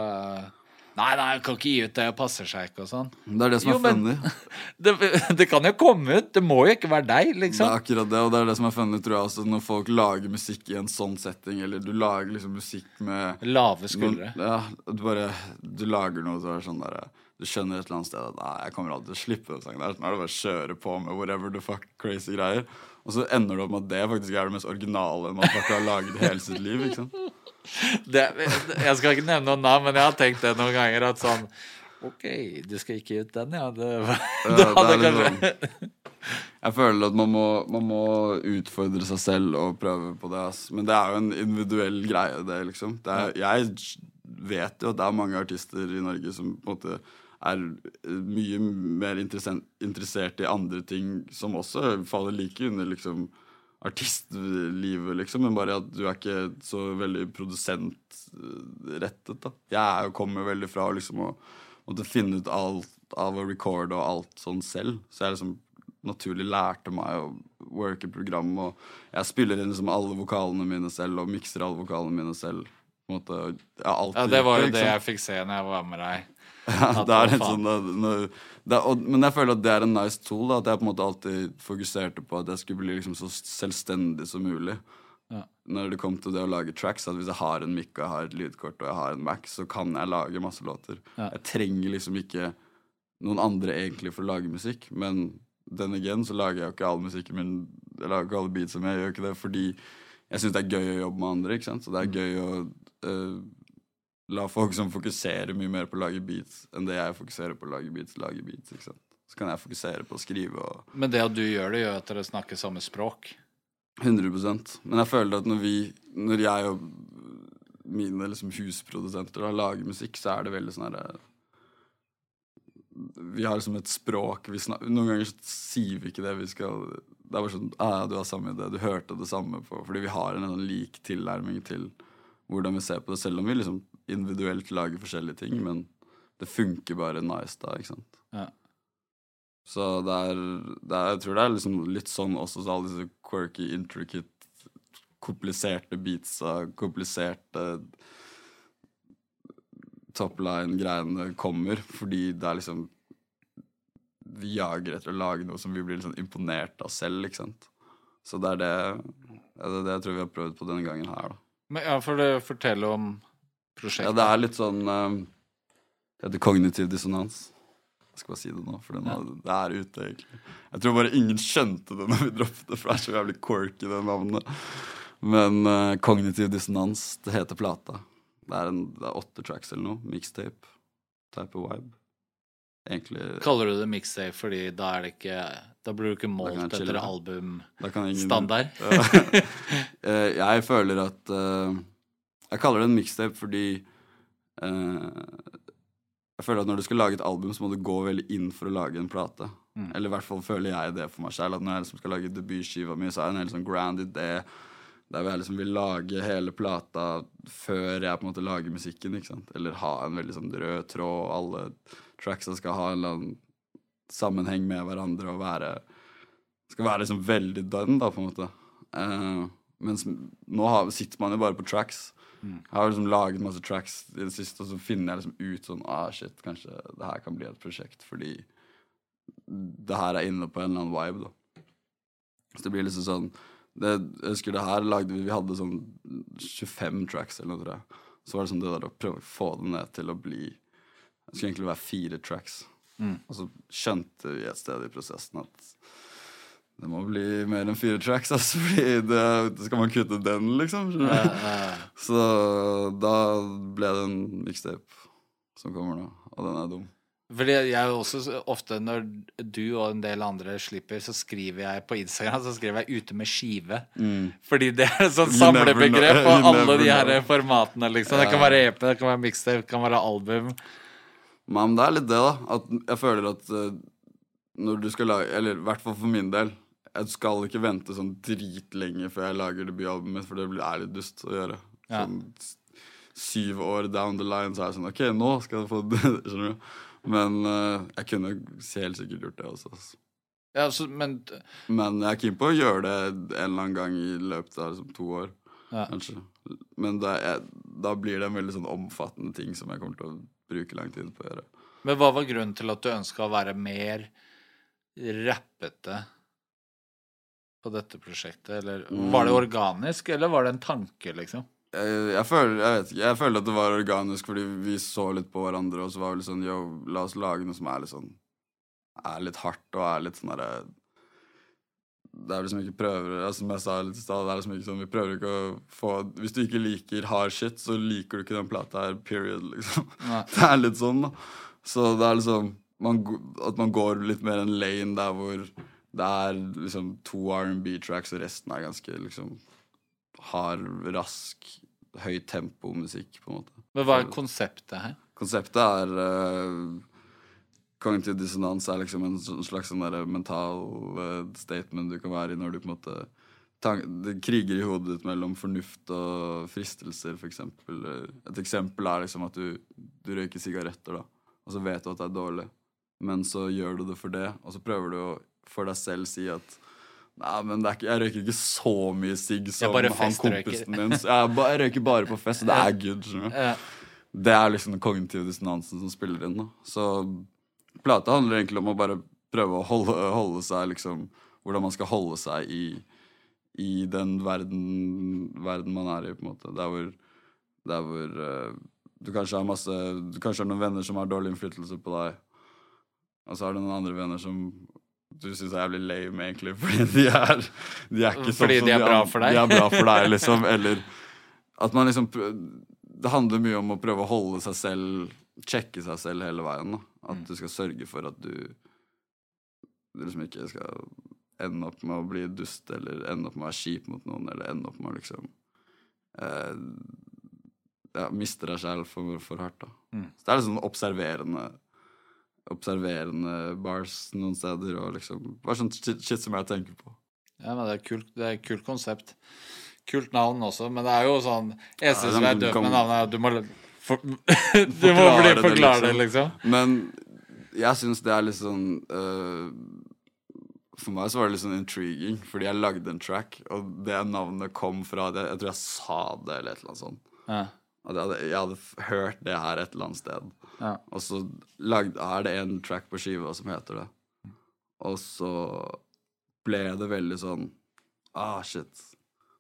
Nei, nei, jeg kan ikke gi ut det, passer seg ikke og sånn. Det er det som er men- funny. Det, det kan jo komme ut, det må jo ikke være deg, Det er liksom. akkurat det, og det er det som er funny, tror jeg også, når folk lager musikk i en sånn setting, eller du lager liksom musikk med Lave noen, skuldre. ja, du bare Du lager noe så er sånn derre Du skjønner et eller annet sted at Nei, jeg kommer aldri til å slippe den sangen der. Nå er det bare å kjøre på med whatever the fuck crazy greier. Og så ender det opp med at det faktisk er det mest originale man faktisk har laget i hele sitt liv. ikke sant? Det, jeg skal ikke nevne noen navn, men jeg har tenkt det noen ganger at sånn OK, du skal ikke gi ut den, ja. Det, det hadde litt kanskje sånn- Jeg føler at man må, man må utfordre seg selv og prøve på det. Ass. Men det er jo en individuell greie, det, liksom. Det er, jeg vet jo at det er mange artister i Norge som på en måte er mye mer interessert i andre ting som også faller like under liksom artistlivet, liksom, men bare at du er ikke så veldig produsentrettet, da. Jeg er kommer veldig fra liksom å måtte finne ut alt av å recorde og alt sånn selv. Så jeg liksom naturlig lærte meg å worke program, og jeg spiller inn liksom alle vokalene mine selv og mikser alle vokalene mine selv. På måte, Ja, det var jo liksom. det jeg fikk se når jeg var med deg. Ja, det er litt en sånn når- det, og, Men jeg føler at det er en nice tool. Da, at jeg på en måte alltid fokuserte på at jeg skulle bli liksom så selvstendig som mulig. Ja. Når det kom til det å lage tracks, at hvis jeg har en mic og jeg har et lydkort og jeg har en Mac, så kan jeg lage masse låter. Ja. Jeg trenger liksom ikke noen andre egentlig for å lage musikk. Men den igjen så lager jeg jo ikke all musikken min Jeg lager ikke alle beatsene mine. Jeg gjør ikke det fordi jeg syns det er gøy å jobbe med andre. ikke sant? Så det er gøy å øh, la folk som fokuserer mye mer på å lage beats enn det jeg fokuserer på å lage beats, lage beats. ikke sant? Så kan jeg fokusere på å skrive og Men det at du gjør det, gjør at dere snakker samme språk. 100% Men jeg føler at når vi Når jeg og mine liksom husprodusenter da, lager musikk, så er det veldig sånn herre Vi har liksom et språk vi snakker Noen ganger så sier vi ikke det vi skal Det er bare sånn ah, 'Du har samme idé. Du hørte det samme på Fordi vi har en sånn lik tilnærming til hvordan vi ser på det, selv om vi liksom individuelt lager forskjellige ting. Men det funker bare nice da, ikke sant. Ja. Så det er, det er Jeg tror det er liksom litt sånn også så alle disse quirky, intricate, kompliserte beatsa, kompliserte topline-greiene kommer, fordi det er liksom Vi jager etter å lage noe som vi blir sånn imponert av selv, ikke sant. Så det er det, det, er det jeg tror vi har prøvd på denne gangen her, da. Men ja, for det fortelle om Ja, det er litt sånn um, Det heter kognitiv dissonans. Jeg skal bare si det nå, for Ja. det er ute, egentlig. Jeg tror bare ingen skjønte det når vi droppet det, for det er så jævlig quirky, det navnet. Men uh, kognitiv dissonans, det heter plata. Det er, en, det er åtte tracks eller noe. Mixtape. Type of vibe. Egentlig Kaller du det mixtape fordi da er det ikke Da blir du ikke målt etter albumstandard? Ingen Eh, jeg føler at eh, Jeg kaller det en mixtape fordi eh, Jeg føler at når du skal lage et album, så må du gå veldig inn for å lage en plate. Mm. Eller i hvert fall føler jeg det for meg selv. At når jeg liksom skal lage debutskiva mi, så er det en helt sånn grand idé der jeg liksom vil lage hele plata før jeg på en måte lager musikken. ikke sant? Eller ha en veldig sånn rød tråd, alle tracksa skal ha en eller annen sammenheng med hverandre og være Skal være liksom veldig done, da, på en måte. Eh, mens nå har, sitter man jo bare på tracks. Jeg har liksom laget masse tracks i det siste, og så finner jeg liksom ut sånn Ah, shit, kanskje det her kan bli et prosjekt, fordi det her er inne på en eller annen vibe, da. Så det blir liksom sånn det, Jeg husker det her lagde vi Vi hadde sånn 25 tracks eller noe, tror jeg. Så var det sånn det der å prøve å få det ned til å bli Det skulle egentlig være fire tracks. Og så skjønte vi et sted i prosessen at det må bli mer enn fire tracks, altså, fordi det, skal man kutte den, liksom. Ja, ja. Så da ble det en mixtape som kommer nå, og den er dum. Fordi jeg også ofte Når du og en del andre slipper, så skriver jeg på Instagram Så skriver jeg 'ute med skive'. Fordi det er et sånt samlebegrep på alle de her formatene, liksom. Det kan være EP, det kan være mixtape, det kan være album. Men det er litt det, da. At jeg føler at eh, når du skal lage Eller i hvert fall for min del. Jeg skal ikke vente sånn dritlenge før jeg lager debutalbumet mitt, for det blir er litt dust å gjøre. Ja. Sånn syv år down the line så er jeg sånn OK, nå skal jeg få det. Skjønner du? Men uh, jeg kunne helt sikkert gjort det også. Altså. Ja, så, men Men jeg er keen på å gjøre det en eller annen gang i løpet av liksom, to år. Ja. Kanskje. Men da, jeg, da blir det en veldig sånn omfattende ting som jeg kommer til å bruke lang tid på å gjøre. Men hva var grunnen til at du ønska å være mer rappete på dette prosjektet? Eller var det organisk, eller var det en tanke, liksom? Jeg, jeg, føler, jeg vet ikke, jeg føler at det var organisk fordi vi så litt på hverandre, og så var vi litt sånn Yo, la oss lage noe som er litt sånn Er litt hardt og er litt sånn derre Det er liksom ikke prøver altså, Som jeg sa litt i stad, det er liksom ikke sånn Vi prøver ikke å få Hvis du ikke liker hard shit, så liker du ikke den plata her, period, liksom. Nei. Det er litt sånn, da. Så det er liksom man, At man går litt mer en lane der hvor det er liksom to R&B-tracks, og resten er ganske liksom hard, rask, høyt tempo-musikk, på en måte. Men hva er konseptet her? Konseptet er uh, Kognitiv dissonans er liksom en slags sånn der mental uh, statement du kan være i når du på en måte Det kriger i hodet ditt mellom fornuft og fristelser, eksempel. Et eksempel er liksom at du, du røyker sigaretter, da, og så vet du at det er dårlig, men så gjør du det for det, og så prøver du å for deg selv si at Nei, men det ikke, jeg røyker ikke så mye sigg som han kompisen min. Jeg, ba- jeg røyker bare på fest, og det er good. Ja. det er liksom den kognitive dissonansen som spiller inn. Da. Så plata handler egentlig om å bare prøve å holde, holde seg liksom Hvordan man skal holde seg i, i den verden, verden man er i, på en måte. Der hvor, der hvor uh, du kanskje har masse Du kanskje har noen venner som har dårlig innflytelse på deg, og så har du noen andre venner som du syns er jævlig lame, egentlig, fordi de er, de er ikke sånn Fordi de er bra for deg? De er bra for deg, liksom. Eller at man liksom Det handler mye om å prøve å holde seg selv Sjekke seg selv hele veien. Da. At Mm. du skal sørge for at du Du liksom ikke skal ende opp med å bli dust, eller ende opp med å være kjip mot noen, eller ende opp med å liksom eh, Ja, miste deg selv for, for hardt, da. Mm. Så det er litt sånn observerende Observerende bars noen steder, og liksom Bare sånn shit, som jeg tenker på. Ja, men det er kult, det er kult konsept. Kult navn også, men det er jo sånn Eneste Ja, som er døpt døvt med navnet, du må for, Du må bli det, forklare det, liksom. liksom. Men jeg syns det er litt sånn uh, For meg så var det litt sånn intriguing, fordi jeg lagde en track, og det navnet kom fra det, Jeg tror jeg sa det, eller et eller annet sånt. Ja. At jeg hadde, jeg hadde hørt det her et eller annet sted. Ja. Og så lagde, er det en track på skiva som heter det. Og så ble det veldig sånn Ah, shit.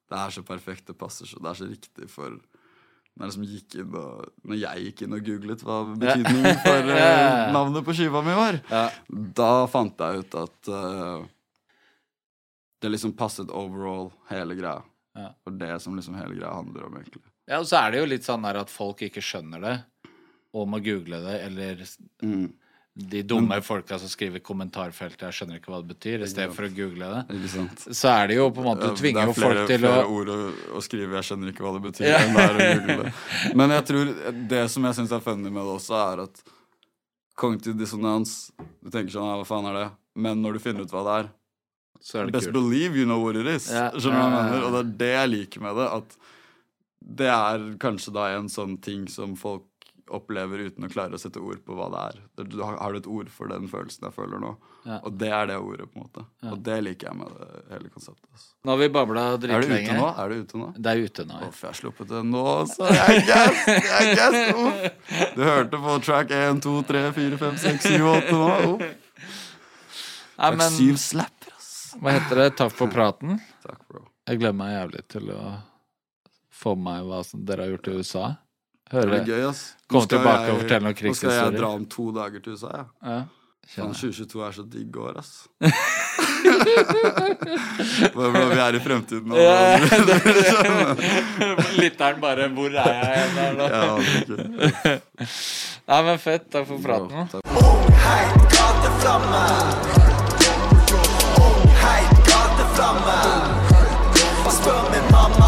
Det er så perfekt, det passer så Det er så riktig for når og Når jeg gikk inn og googlet hva betydningen for uh, navnet på skiva mi var, Ja. da fant jeg ut at uh, det liksom passet overall, hele greia. Ja. For det som liksom hele greia handler om, egentlig. Ja, og så er det jo litt sånn der at folk ikke skjønner det, og må google det, eller Mm. de dumme folka som skriver i kommentarfeltet 'jeg skjønner ikke hva det betyr', i stedet for å google det. det? Så er det jo på en måte Du tvinger jo det er flere, folk til flere å ord å, å skrive. Jeg skjønner ikke hva det betyr. Ja. enn det er å google det. Men jeg tror det som jeg syns er funny med det også, er at kognitiv dissonans Du tenker sånn, hva faen er det? Men når du finner ut hva det er, Så er det best kult. believe you know what it is. Ja. Skjønner du hva jeg mener? Og det er det jeg liker med det. At det er kanskje da en sånn ting som folk opplever uten å klare å sette ord på hva det er. Du har, har du et ord for den følelsen jeg føler nå? Ja. Og det er det ordet, på en måte. Ja. Og det liker jeg med det hele konseptet. Altså. Nå har vi babla Er dritlenge. nå? Er det ute nå? Det er ute nå. ja. Uff, jeg har sluppet det nå, så jeg er! Jeg er! Uff. Du hørte på track 1, 2, 3, 4, 5, 6, 7, 8 nå. Uff. Nei, Track men 7 slapper, ass. hva heter det? Takk for praten. Takk, bro. Jeg gleder meg jævlig til å få meg hva som dere har gjort i USA. Det er gøy, ass. Kom tilbake jeg- og fortell noen Nå skal jeg dra om to dager til USA, ja. ja. Sånn 2022 er så digg år, ass. Hvordan vi er i fremtiden nå. Lytteren bare 'Hvor er jeg?' Der, da. Ja. Nei, men fett. Takk for praten. Takk. Heit gateflamme. Heit gateflamme. Spør min mamma,